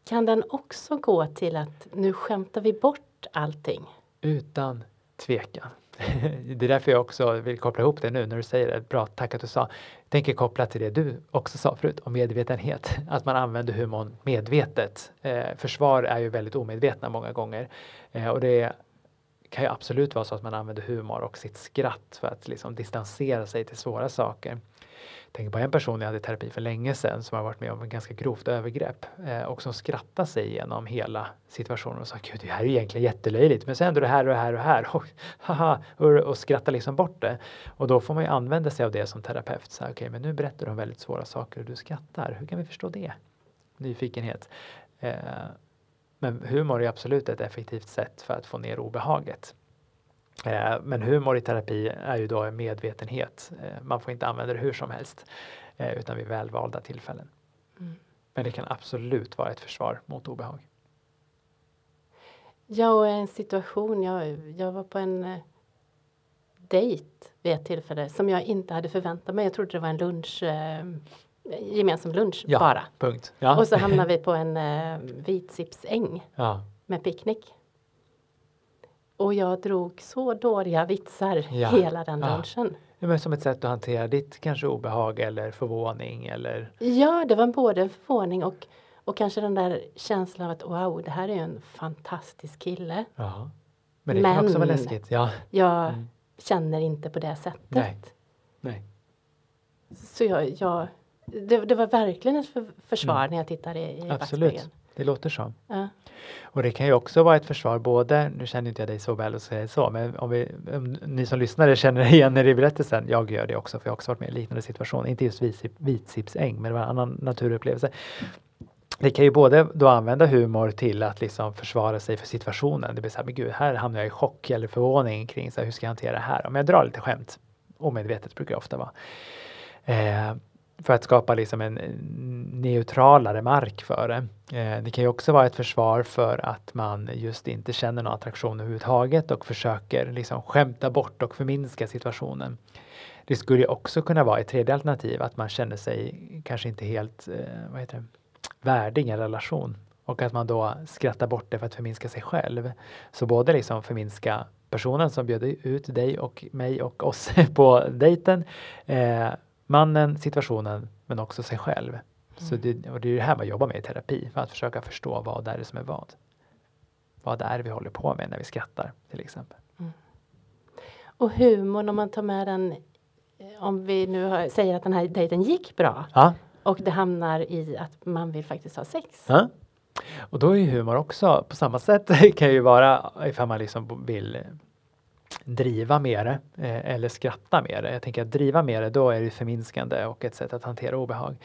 Kan den också gå till att nu skämtar vi bort allting? Utan tvekan. det är därför jag också vill koppla ihop det nu när du säger det. Bra, tack att du sa. Jag tänker koppla till det du också sa förut om medvetenhet. Att man använder humorn medvetet. Eh, försvar är ju väldigt omedvetna många gånger. Eh, och det kan ju absolut vara så att man använder humor och sitt skratt för att liksom distansera sig till svåra saker tänker på en person jag hade i terapi för länge sedan som har varit med om ett ganska grovt övergrepp eh, och som skrattar sig igenom hela situationen och sa gud det här är egentligen jättelöjligt men sen händer det här och det här och det här och, haha, och, och skrattar liksom bort det. Och då får man ju använda sig av det som terapeut. Okej, okay, men nu berättar du om väldigt svåra saker och du skrattar. Hur kan vi förstå det? Nyfikenhet. Eh, men humor är absolut ett effektivt sätt för att få ner obehaget. Eh, men humor i terapi är ju då en medvetenhet. Eh, man får inte använda det hur som helst eh, utan vid välvalda tillfällen. Mm. Men det kan absolut vara ett försvar mot obehag. Ja, och en situation. Jag, jag var på en dejt vid ett tillfälle som jag inte hade förväntat mig. Jag trodde det var en lunch, gemensam lunch ja, bara. Punkt. Ja. Och så hamnade vi på en vitsipsäng ja. med picknick. Och jag drog så dåliga vitsar ja. hela den lunchen. Ja. Men som ett sätt att hantera ditt kanske obehag eller förvåning eller? Ja, det var både en förvåning och, och kanske den där känslan av att wow, det här är en fantastisk kille. Ja. Men det men kan också vara läskigt. Ja. jag mm. känner inte på det sättet. Nej. Nej. Så jag, jag det, det, var verkligen ett försvar mm. när jag tittade i, i Absolut. backspegeln. Det låter så. Ja. Och det kan ju också vara ett försvar både, nu känner inte jag dig så väl och säger så, men om, vi, om ni som lyssnare känner igen er i berättelsen, jag gör det också för jag har också varit med i liknande situation, inte just vitsipsäng men det var en annan naturupplevelse. Det kan ju både då använda humor till att liksom försvara sig för situationen, det vill säga, men gud, här hamnar jag i chock eller förvåning kring så här, hur ska jag hantera det här? Om jag drar lite skämt, omedvetet brukar det ofta vara. Eh, för att skapa liksom en neutralare mark för det. Eh, det kan ju också vara ett försvar för att man just inte känner någon attraktion överhuvudtaget och försöker liksom skämta bort och förminska situationen. Det skulle också kunna vara ett tredje alternativ att man känner sig kanske inte helt eh, vad heter det, värdig en relation och att man då skrattar bort det för att förminska sig själv. Så både liksom förminska personen som bjöd ut dig och mig och oss på dejten eh, mannen, situationen, men också sig själv. Mm. Så det, och det är det här man jobbar med i terapi, för att försöka förstå vad det är som är vad. Vad det är vi håller på med när vi skrattar till exempel. Mm. Och humorn, om man tar med den, om vi nu har, säger att den här dejten gick bra ja. och det hamnar i att man vill faktiskt ha sex. Ja. Och då är ju humor också på samma sätt kan ju vara ifall man liksom vill driva med det eh, eller skratta med det. Jag tänker att driva med det, då är det förminskande och ett sätt att hantera obehag.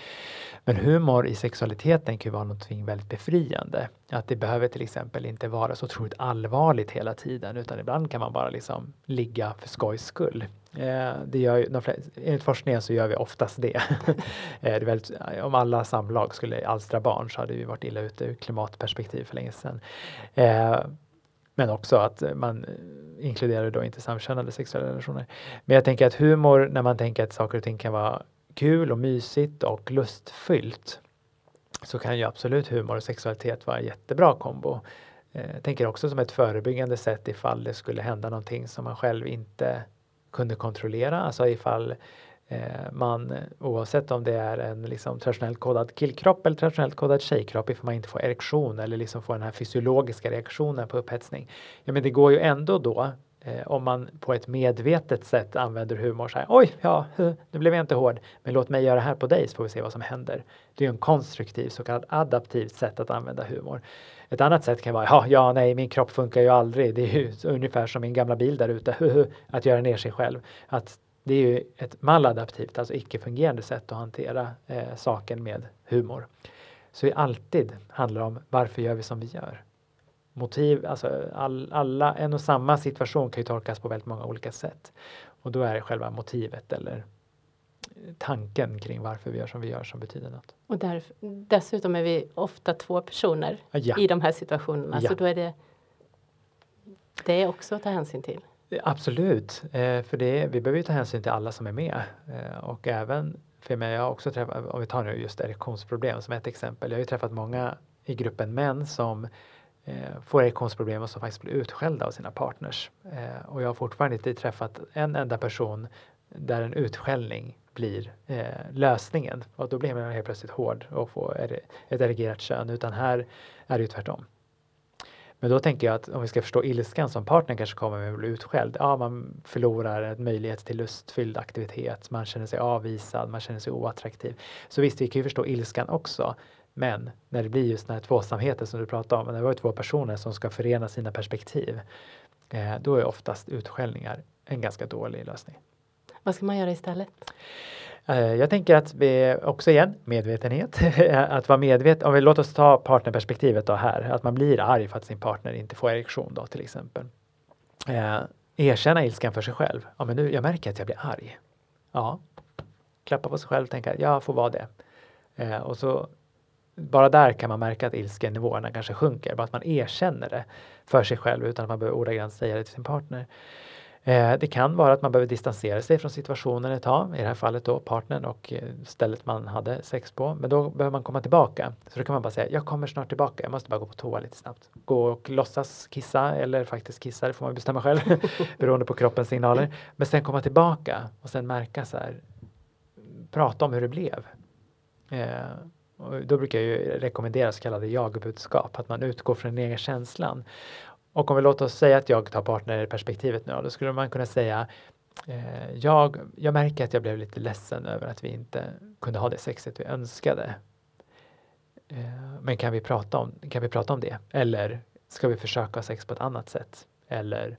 Men humor i sexualiteten kan ju vara något väldigt befriande. Att det behöver till exempel inte vara så otroligt allvarligt hela tiden utan ibland kan man bara liksom ligga för skojs skull. Eh, det gör ju, enligt forskningen så gör vi oftast det. Eh, det väldigt, om alla samlag skulle alstra barn så hade vi varit illa ute ur klimatperspektiv för länge sedan. Eh, men också att man eh, inkluderar då inte samkönade sexuella relationer. Men jag tänker att humor, när man tänker att saker och ting kan vara kul och mysigt och lustfyllt, så kan ju absolut humor och sexualitet vara en jättebra kombo. Eh, jag tänker också som ett förebyggande sätt ifall det skulle hända någonting som man själv inte kunde kontrollera, alltså ifall Eh, man oavsett om det är en liksom traditionellt kodad killkropp eller traditionellt kodad tjejkropp ifall man inte får erektion eller liksom får den här fysiologiska reaktionen på upphetsning. Ja men det går ju ändå då eh, om man på ett medvetet sätt använder humor så här, oj, ja, nu blev jag inte hård, men låt mig göra det här på dig så får vi se vad som händer. Det är en konstruktiv, så kallad adaptivt sätt att använda humor. Ett annat sätt kan vara, ja, ja, nej, min kropp funkar ju aldrig. Det är ju ungefär som min gamla bil där ute, att göra ner sig själv. Att det är ju ett maladaptivt, alltså icke-fungerande sätt att hantera eh, saken med humor. Så det alltid handlar om varför gör vi som vi gör? Motiv, alltså all, alla, en och samma situation kan ju tolkas på väldigt många olika sätt. Och då är det själva motivet eller tanken kring varför vi gör som vi gör som betyder något. Och där, dessutom är vi ofta två personer ja. i de här situationerna, ja. så då är det det är också att ta hänsyn till. Absolut, eh, för det, vi behöver ju ta hänsyn till alla som är med eh, och även för mig, jag har också träffat, om vi tar nu just erektionsproblem som ett exempel, jag har ju träffat många i gruppen män som eh, får erektionsproblem och som faktiskt blir utskällda av sina partners. Eh, och jag har fortfarande inte träffat en enda person där en utskällning blir eh, lösningen och då blir man helt plötsligt hård och får ett erigerat kön utan här är det ju tvärtom. Men då tänker jag att om vi ska förstå ilskan som partnern kanske kommer med att bli utskälld. Ja, man förlorar en möjlighet till lustfylld aktivitet. Man känner sig avvisad, man känner sig oattraktiv. Så visst, vi kan ju förstå ilskan också. Men när det blir just den här tvåsamheten som du pratar om, när det var två personer som ska förena sina perspektiv, eh, då är oftast utskällningar en ganska dålig lösning. Vad ska man göra istället? Eh, jag tänker att vi också igen medvetenhet, att vara medveten. Om vi låter oss ta partnerperspektivet då här, att man blir arg för att sin partner inte får erektion då till exempel. Eh, erkänna ilskan för sig själv. Ja, men nu, jag märker att jag blir arg. Ja, klappa på sig själv och tänka, jag får vara det. Eh, och så bara där kan man märka att ilskenivåerna kanske sjunker, bara att man erkänner det för sig själv utan att man behöver ordagrant säga det till sin partner. Eh, det kan vara att man behöver distansera sig från situationen ett tag, i det här fallet då partnern och eh, stället man hade sex på. Men då behöver man komma tillbaka. Så då kan man bara säga, jag kommer snart tillbaka, jag måste bara gå på toa lite snabbt. Gå och låtsas kissa eller faktiskt kissa, det får man bestämma själv beroende på kroppens signaler. Men sen komma tillbaka och sen märka så här, prata om hur det blev. Eh, då brukar jag ju rekommendera så kallade jag-budskap, att man utgår från den egna känslan. Och om vi låter oss säga att jag tar partnerperspektivet nu då, då skulle man kunna säga eh, jag, jag märker att jag blev lite ledsen över att vi inte kunde ha det sexet vi önskade. Eh, men kan vi, prata om, kan vi prata om det? Eller ska vi försöka ha sex på ett annat sätt? Eller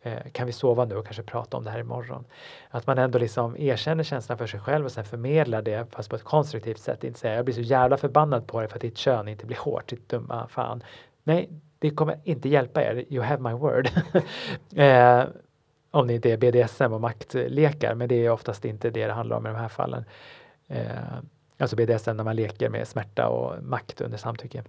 eh, kan vi sova nu och kanske prata om det här imorgon? Att man ändå liksom erkänner känslan för sig själv och sen förmedlar det fast på ett konstruktivt sätt. Inte säga jag blir så jävla förbannad på dig för att ditt kön inte blir hårt, ditt dumma fan. Nej, det kommer inte hjälpa er, you have my word. eh, om det inte är BDSM och maktlekar, men det är oftast inte det det handlar om i de här fallen. Eh, alltså BDSM när man leker med smärta och makt under samtycke.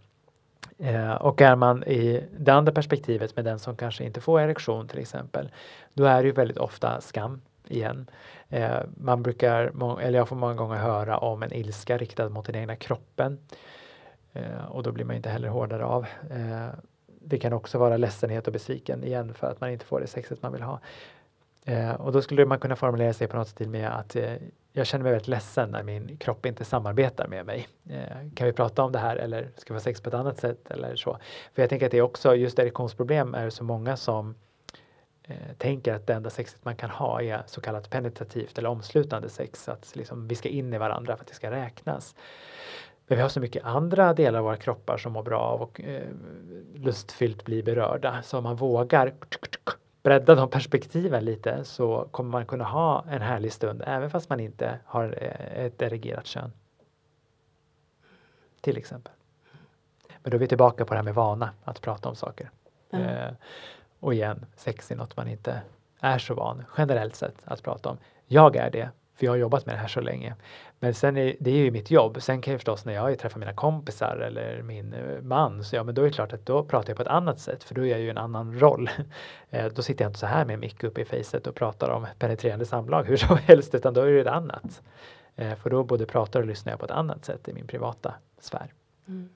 Eh, och är man i det andra perspektivet med den som kanske inte får erektion till exempel, då är det ju väldigt ofta skam igen. Eh, man brukar, eller jag får många gånger höra om en ilska riktad mot den egna kroppen. Eh, och då blir man inte heller hårdare av. Eh, det kan också vara ledsenhet och besviken igen för att man inte får det sexet man vill ha. Eh, och då skulle man kunna formulera sig på något sätt med att eh, jag känner mig väldigt ledsen när min kropp inte samarbetar med mig. Eh, kan vi prata om det här eller ska vi ha sex på ett annat sätt eller så? För jag tänker att det är också, just erektionsproblem är det så många som eh, tänker att det enda sexet man kan ha är så kallat penetrativt eller omslutande sex, att liksom vi ska in i varandra för att det ska räknas. Men vi har så mycket andra delar av våra kroppar som mår bra av och eh, lustfyllt blir berörda. Så om man vågar bredda de perspektiven lite så kommer man kunna ha en härlig stund även fast man inte har eh, ett erigerat kön. Till exempel. Men då är vi tillbaka på det här med vana, att prata om saker. Mm. Eh, och igen, sex är något man inte är så van generellt sett att prata om. Jag är det, för jag har jobbat med det här så länge. Men sen är det är ju mitt jobb. Sen kan jag förstås när jag träffar mina kompisar eller min eh, man, så ja, men då är det klart att då pratar jag på ett annat sätt, för då är jag ju en annan roll. Eh, då sitter jag inte så här med en mick uppe i facet och pratar om penetrerande samlag hur som helst, utan då är det ett annat. Eh, för då både pratar och lyssnar jag på ett annat sätt i min privata sfär. Mm.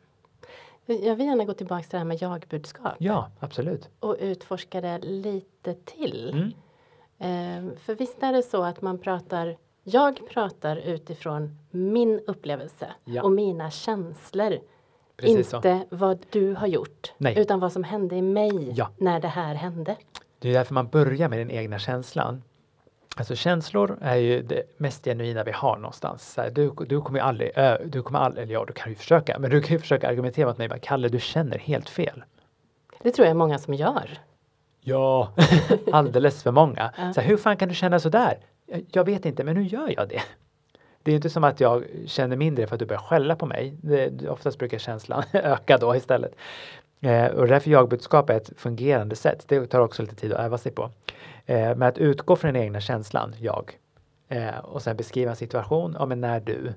Jag vill gärna gå tillbaka till det här med jagbudskap. Ja, absolut. Och utforska det lite till. Mm. För visst är det så att man pratar jag pratar utifrån min upplevelse Ja. och mina känslor. Precis så. inte vad du har gjort, Nej. utan vad som hände i mig Ja. när det här hände. Det är därför man börjar med den egna känslan. Alltså känslor är ju det mest genuina vi har någonstans. Så här, du, du kommer ju aldrig, ö, du kommer aldrig, eller ja du kan ju försöka, men du kan ju försöka argumentera mot mig, bara, Kalle du känner helt fel. Det tror jag många som gör. Ja, alldeles för många. Ja. Så här, hur fan kan du känna så där? Jag, vet inte, men nu gör jag det. Det är inte som att jag känner mindre för att du börjar skälla på mig. Det, oftast brukar känslan öka då istället. Eh, och därför jagbudskap är ett fungerande sätt. Det tar också lite tid att öva sig på. Eh, men att utgå från den egna känslan, jag, eh, och sen beskriva en situation, ja men när du,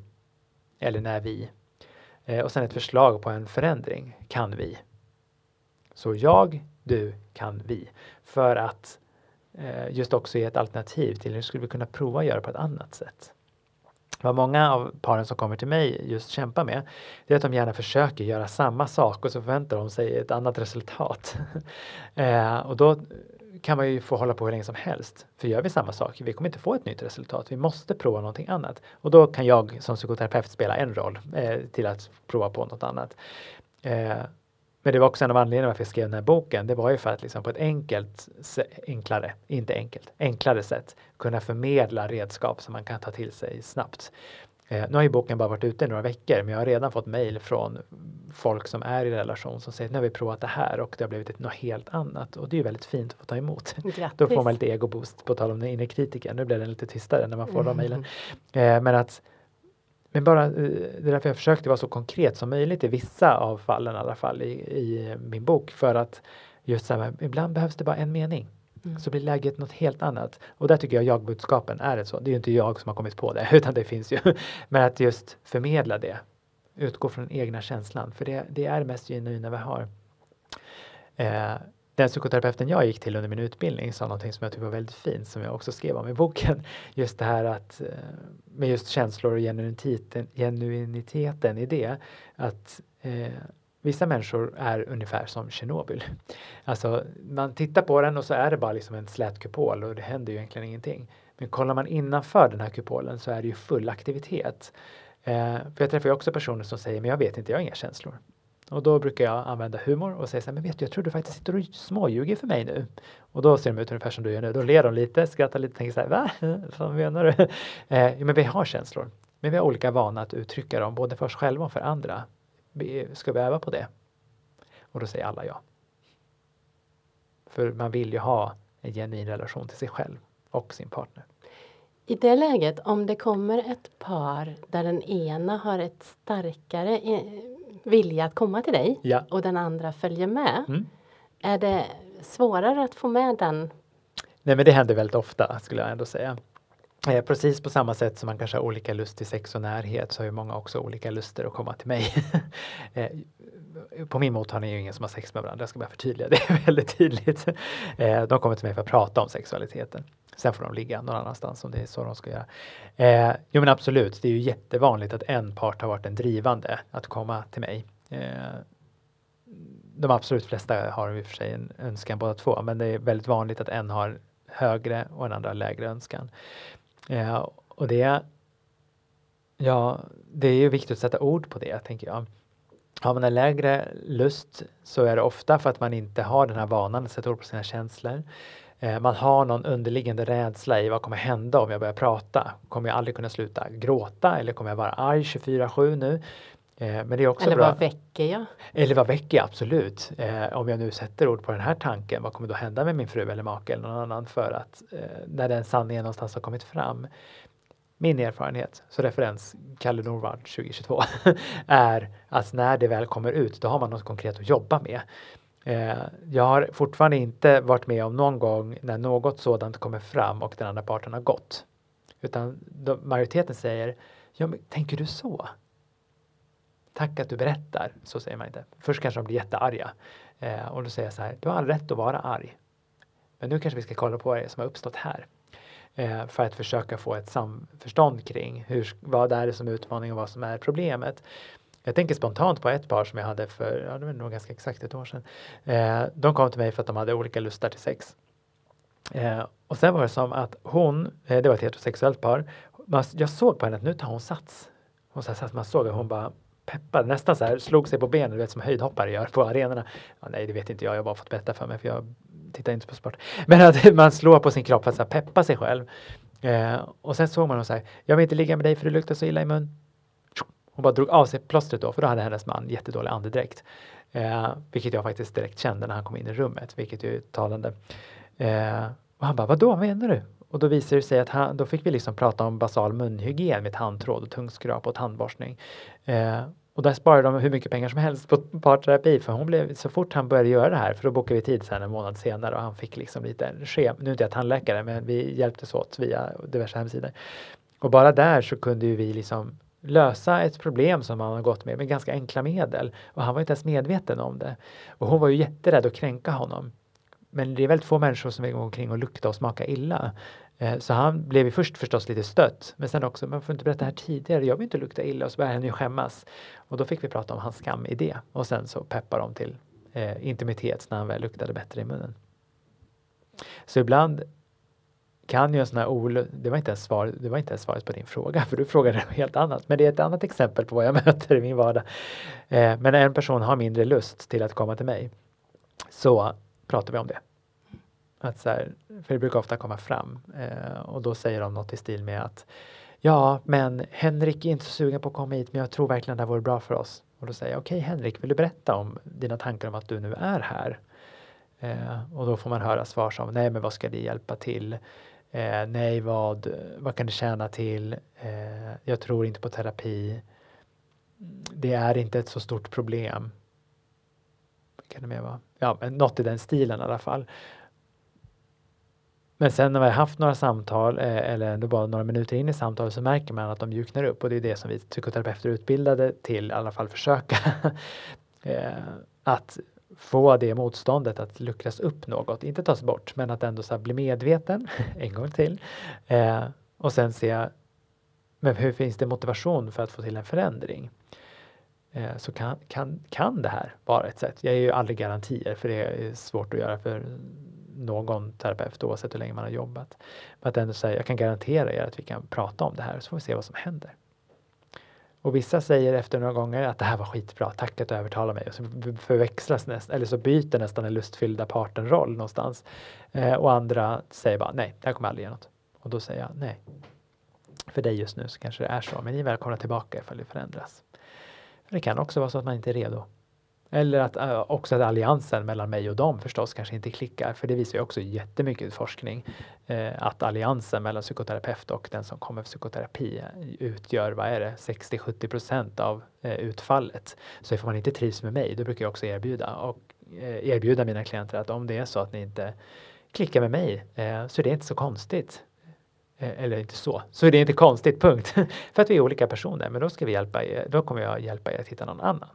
eller när vi. Eh, och sen ett förslag på en förändring, kan vi. Så jag, du, kan vi. För att eh, Eh, just också är ett alternativ till hur skulle vi kunna prova att göra på ett annat sätt. Vad många av paren som kommer till mig just kämpar med, det är att de gärna försöker göra samma sak och så förväntar de sig ett annat resultat. eh, och då kan man ju få hålla på hur länge som helst. För gör vi samma sak, vi kommer inte få ett nytt resultat. Vi måste prova någonting annat. Och då kan jag som psykoterapeut spela en roll eh, till att prova på något annat. Eh, men det var också en av anledningarna varför jag skrev den här boken. Det var ju för att liksom på ett enkelt, enklare, inte enkelt, enklare sätt kunna förmedla redskap som man kan ta till sig snabbt. Eh, nu har ju boken bara varit ute i några veckor, men jag har redan fått mejl från folk som är i relation som säger nu har vi provat det här och det har blivit något helt annat och det är ju väldigt fint att få ta emot. Grattis! Då får man lite egoboost på tal om den inre kritiken. Nu blev den lite tystare när man får de Mm. mejlen. Eh, men att men bara, eh, det är därför jag försökte vara så konkret som möjligt i vissa av fallen i alla fall i, i min bok för att just så här, ibland behövs det bara en mening Mm. så blir läget något helt annat. Och där tycker jag jagbudskapen är ett så. Det är ju inte jag som har kommit på det utan det finns ju. Men att just förmedla det. Utgå från den egna känslan för det, det är mest genuina vi har. Eh, den psykoterapeuten jag gick till under min utbildning sa någonting som jag tyckte var väldigt fint som jag också skrev om i boken. Just det här att eh, med just känslor och genuiniteten, genuiniteten i det att eh, vissa människor är ungefär som Tjernobyl. Alltså man tittar på den och så är det bara liksom en slät kupol och det händer ju egentligen ingenting. Men kollar man innanför den här kupolen så är det ju full aktivitet. Eh, för jag träffar ju också personer som säger men jag vet inte, jag har inga känslor. Och då brukar jag använda humor och säga så här, men vet du, jag tror du faktiskt sitter och småljuger för mig nu. Och då ser de ut ungefär som du gör nu. Då ler de lite, skrattar lite, tänker så här, va? Vad menar du? Eh, men vi har känslor. Men vi har olika vana att uttrycka dem, både för oss själva och för andra. Ska vi öva på det? Och då säger alla ja. För man vill ju ha en genuin relation till sig själv och sin partner. I det läget, om det kommer ett par där den ena har ett starkare vilja att komma till dig Ja. och den andra följer med. Mm. Är det svårare att få med den? Nej men det händer väldigt ofta skulle jag ändå säga. Eh, precis på samma sätt som man kanske har olika lust till sex och närhet så har ju många också olika luster att komma till mig. eh, på min mottagning är det ingen som har sex med varandra, jag ska bara förtydliga det väldigt tydligt. Eh, de kommer till mig för att prata om sexualiteten. Sen får de ligga någon annanstans om det är så de ska göra. Eh, jo men absolut, det är ju jättevanligt att en part har varit den drivande att komma till mig. Eh, de absolut flesta har i och för sig en önskan båda två, men det är väldigt vanligt att en har högre och en andra lägre önskan. Eh, och det, ja, det är ju viktigt att sätta ord på det, tänker jag. Har man en lägre lust så är det ofta för att man inte har den här vanan att sätta ord på sina känslor. Eh, man har någon underliggande rädsla i vad kommer hända om jag börjar prata? Kommer jag aldrig kunna sluta gråta eller kommer jag vara arg 24-7 nu? Eh, men det är också Eller bra. vad väcker jag? Eller vad väcker jag? Absolut. Eh, om jag nu sätter ord på den här tanken, vad kommer då hända med min fru eller make eller någon annan för att när den sanningen någonstans har kommit fram. Min erfarenhet, så referens Kalle Norvard 2022, är att när det väl kommer ut, då har man något konkret att jobba med. Eh, jag har fortfarande inte varit med om någon gång när något sådant kommer fram och den andra parten har gått. Utan de, majoriteten säger, ja men tänker du så? Tack att du berättar, så säger man inte. Först kanske de blir jättearga. Eh, och då säger jag så här, du har all rätt att vara arg. Men nu kanske vi ska kolla på vad som har uppstått här. Eh, för att försöka få ett samförstånd kring hur, vad är det som är utmaningen och vad som är problemet. Jag tänker spontant på ett par som jag hade för, ja det var nog ganska exakt ett år sedan. Eh, de kom till mig för att de hade olika lustar till sex. Eh, och sen var det som att hon, eh, det var ett heterosexuellt par, jag såg på henne att nu tar hon sats. Hon så här, man såg att hon bara peppade, nästan så här, slog sig på benen, du vet som höjdhoppare gör på arenorna. Ja, nej, det vet inte jag, jag har bara fått berätta för mig för jag tittar inte på sport. Men att man slår på sin kropp för att så här, peppa sig själv. Eh, och sen såg man hon så här, jag vill inte ligga med dig för du luktar så illa i mun. Hon bara drog av sig plåstret då, för då hade hennes man jättedålig andedräkt. Eh, vilket jag faktiskt direkt kände när han kom in i rummet, vilket ju är talande. Eh, och han bara, vadå, vad menar du? Och då visade det sig att han, då fick vi liksom prata om basal munhygien med tandtråd och tungskrap och tandborstning. Eh, och där sparade de hur mycket pengar som helst på parterapi för hon blev, så fort han började göra det här, för då bokade vi tid sen en månad senare och han fick liksom lite schema, nu är inte jag tandläkare men vi hjälptes åt via diverse hemsidor. Och bara där så kunde ju vi liksom lösa ett problem som han har gått med med ganska enkla medel och han var inte ens medveten om det. Och hon var ju jätterädd att kränka honom. Men det är väldigt få människor som vill gå omkring och lukta och smaka illa. Eh, så han blev ju först förstås lite stött, men sen också, man får inte berätta det här tidigare, jag vill inte lukta illa och så började han ju skämmas. Och då fick vi prata om hans skamidé och sen så peppar de till eh, intimitet när han väl luktade bättre i munnen. Så ibland kan ju en sån här olust, Det var inte ens, svar, det var inte ens svaret på din fråga, för du frågade något helt annat. Men det är ett annat exempel på vad jag möter i min vardag. Eh, men när en person har mindre lust till att komma till mig så pratar vi om det. Att så här, för det brukar ofta komma fram eh, och då säger de något i stil med att Ja, men Henrik är inte så sugen på att komma hit, men jag tror verkligen det här vore bra för oss. Och då säger jag, okej okay, Henrik, vill du berätta om dina tankar om att du nu är här? Eh, och då får man höra svar som, nej men vad ska det hjälpa till? Eh, nej, vad, vad kan det tjäna till? Eh, jag tror inte på terapi. Det är inte ett så stort problem. Kan det mer vara? Ja, men något i den stilen i alla fall. Men sen när vi har haft några samtal eh, eller ändå bara några minuter in i samtalet så märker man att de mjuknar upp och det är det som vi psykoterapeuter är utbildade till, i alla fall försöka. Eh, att få det motståndet att luckras upp något, inte tas bort, men att ändå så bli medveten en gång till. Eh, och sen se, men hur finns det motivation för att få till en förändring? Eh, så kan, kan, kan det här vara ett sätt. Jag är ju aldrig garantier för det är svårt att göra för någon terapeut oavsett hur länge man har jobbat. Men att ändå säga, jag kan garantera er att vi kan prata om det här så får vi se vad som händer. Och vissa säger efter några gånger att det här var skitbra, tack att du övertalade mig. Och så förväxlas nästan, eller så byter nästan den lustfyllda parten roll någonstans. Eh, och andra säger bara nej, det här kommer aldrig ge något. Och då säger jag nej. För dig just nu så kanske det är så, men ni är välkomna tillbaka ifall det förändras. För det kan också vara så att man inte är redo. Eller att äh, också att alliansen mellan mig och dem förstås kanske inte klickar, för det visar ju också jättemycket forskning eh, att alliansen mellan psykoterapeut och den som kommer för psykoterapi eh, utgör, vad är det, 60-70 procent av eh, utfallet. Så ifall man inte trivs med mig, då brukar jag också erbjuda och eh, erbjuda mina klienter att om det är så att ni inte klickar med mig eh, så är det inte så konstigt eller inte så, så är det inte konstigt, punkt. För att vi är olika personer, men då ska vi hjälpa er, då kommer jag hjälpa er att hitta någon annan.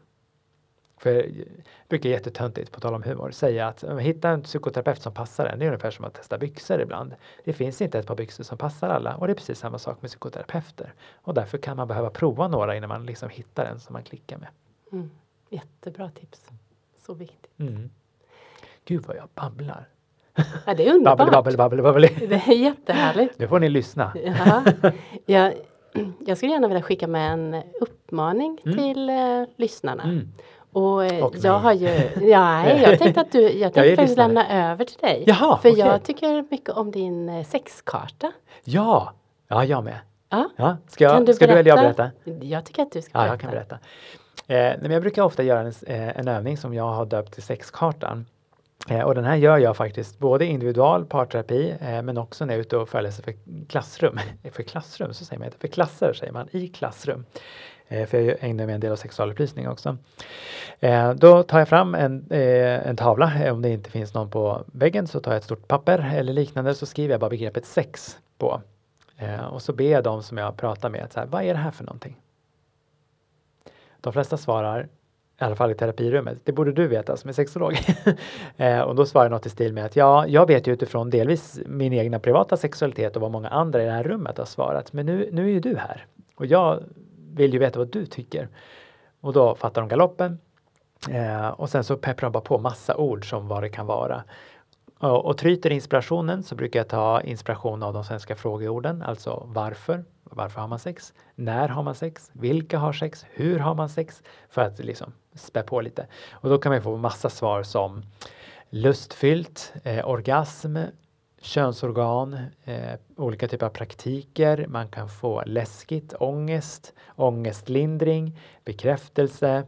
För det brukar jättetöntigt, på tal om humor, säga att hitta en psykoterapeut som passar en. Det är ungefär som att testa byxor ibland. Det finns inte ett par byxor som passar alla och det är precis samma sak med psykoterapeuter. Och därför kan man behöva prova några innan man liksom hittar en som man klickar med. Mm. Jättebra tips. Så viktigt. Mm. Gud vad jag babblar. Ja, det är underbart. babbel, babbel, babbel, babbel. Det är jättehärligt. Nu får ni lyssna. Ja. Jag, jag skulle gärna vilja skicka med en uppmaning mm. till eh, lyssnarna. Mm. Och, eh, och jag har ju, ja, jag tänkte att du, jag tänkte jag faktiskt lämna över till dig. Jaha, för okay. jag tycker mycket om din eh, sexkarta. Ja, ja jag med. Ja. Ja, ska jag, du ska du eller jag berätta? Jag tycker att du ska berätta. Ja, jag kan berätta. Eh, men jag brukar ofta göra en, eh, en övning som jag har döpt till sexkartan. Eh, och den här gör jag faktiskt både individual parterapi eh, men också när jag är ute och föreläser för klassrum. för klassrum, så säger man inte, för klasser säger man, i klassrum. Eh, för jag ägnar mig en del av sexualupplysning också. Eh, då tar jag fram en, eh, en tavla, om det inte finns någon på väggen så tar jag ett stort papper eller liknande så skriver jag bara begreppet sex på. Och så ber jag dem som jag pratar med så här, vad är det här för någonting? De flesta svarar, i alla fall i terapirummet, det borde du veta som är sexolog. och då svarar jag något i stil med att ja, jag vet ju utifrån delvis min egna privata sexualitet och vad många andra i det här rummet har svarat, men nu, nu är ju du här. Och jag vill ju veta vad du tycker. Och då fattar de galoppen. Eh, och sen så pepprar de bara på massa ord som vad det kan vara. Och, och tryter inspirationen så brukar jag ta inspiration av de svenska frågeorden, alltså varför, varför har man sex? När har man sex? Vilka har sex? Hur har man sex? För att liksom spä på lite. Och då kan man få massa svar som lustfyllt, eh, orgasm, könsorgan, eh, olika typer av praktiker. Man kan få läskigt, ångest, ångestlindring, bekräftelse,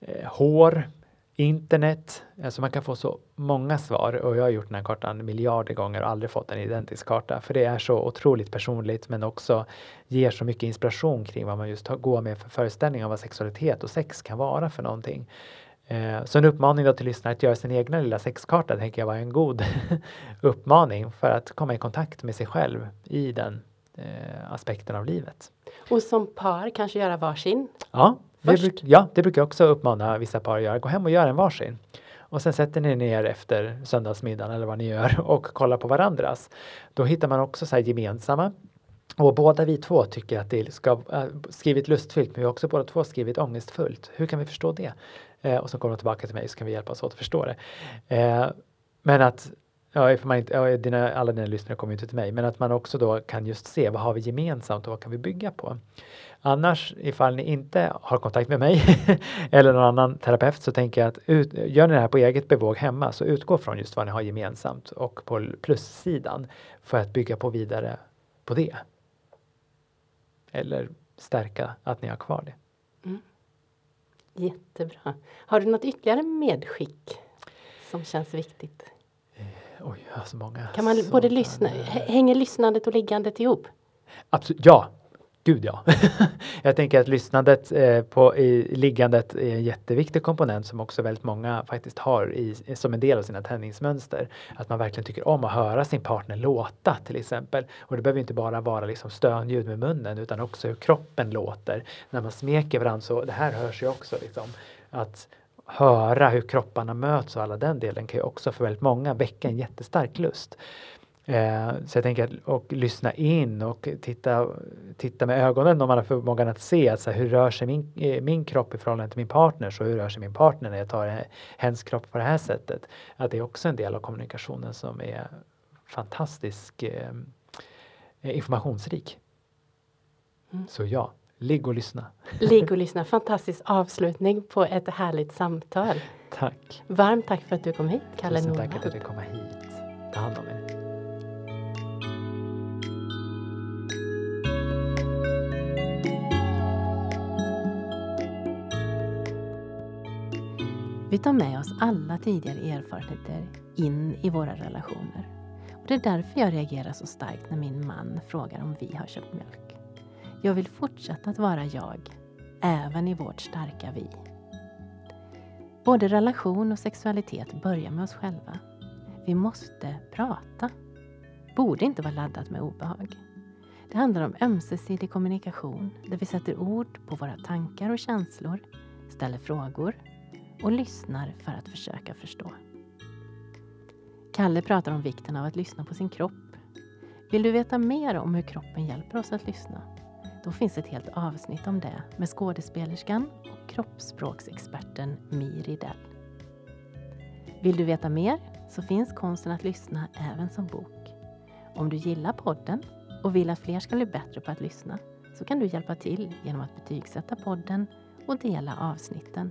eh, hår, internet. Alltså man kan få så många svar och jag har gjort den här kartan miljarder gånger och aldrig fått en identisk karta. För det är så otroligt personligt men också ger så mycket inspiration kring vad man just går med för föreställning om vad sexualitet och sex kan vara för någonting. Eh, så en uppmaning då till lyssnare att göra sin egna lilla sexkarta tänker jag var en god uppmaning för att komma i kontakt med sig själv i den eh, aspekten av livet. Och som par kanske göra varsin? Ja, det, bruk, ja, det brukar jag också uppmana vissa par att göra. Gå hem och gör en varsin. Och sen sätter ni ner efter söndagsmiddagen eller vad ni gör och kollar på varandras. Då hittar man också så gemensamma och båda vi två tycker att det ska äh, skrivit lustfyllt, men vi har också båda två skrivit ångestfullt. Hur kan vi förstå det? Eh, och så kommer de tillbaka till mig så kan vi hjälpas åt att förstå det. Eh, men att Ja, för man inte, ja, dina, alla dina lyssnare kommer ju inte till mig, men att man också då kan just se vad har vi gemensamt och vad kan vi bygga på. Annars, ifall ni inte har kontakt med mig eller någon annan terapeut så tänker jag att ut, gör ni det här på eget bevåg hemma så utgå från just vad ni har gemensamt och på plussidan för att bygga på vidare på det. Eller stärka att ni har kvar det. Jättebra. Har du något ytterligare medskick som känns viktigt? Eh, oj, jag har så många. Kan man både lyssna, hänger lyssnandet och liggandet ihop? Absolut, ja, Gud ja. jag tänker att lyssnandet eh, på i, liggandet är en jätteviktig komponent som också väldigt många faktiskt har i, som en del av sina tändningsmönster. Att man verkligen tycker om att höra sin partner låta till exempel. Och det behöver inte bara vara liksom stönljud med munnen utan också hur kroppen låter. När man smeker varandra så, det här hörs ju också liksom. Att höra hur kropparna möts och alla den delen kan ju också för väldigt många väcka en jättestark lust. Eh, så jag tänker att och lyssna in och titta, titta med ögonen om man har förmågan att se att så här, hur rör sig min, eh, min kropp i förhållande till min partner så hur rör sig min partner när jag tar hens kropp på det här sättet. Att det är också en del av kommunikationen som är fantastisk eh, informationsrik. Mm. Så ja, ligg och lyssna. Ligg och lyssna, fantastisk avslutning på ett härligt samtal. Tack. Varmt tack för att du kom hit, Kalle Tusen tack att du komma hit. Ta hand om er. Vi tar med oss alla tidigare erfarenheter in i våra relationer. Och det är därför jag reagerar så starkt när min man frågar om vi har köpt mjölk. Jag vill fortsätta att vara jag, även i vårt starka vi. Både relation och sexualitet börjar med oss själva. Vi måste prata. Borde inte vara laddat med obehag. Det handlar om ömsesidig kommunikation där vi sätter ord på våra tankar och känslor, ställer frågor och lyssnar för att försöka förstå. Kalle pratar om vikten av att lyssna på sin kropp. Vill du veta mer om hur kroppen hjälper oss att lyssna? Då finns ett helt avsnitt om det med skådespelerskan och kroppsspråksexperten Miri Dell. Vill du veta mer så finns Konsten att lyssna även som bok. Om du gillar podden och vill att fler ska bli bättre på att lyssna så kan du hjälpa till genom att betygsätta podden och dela avsnitten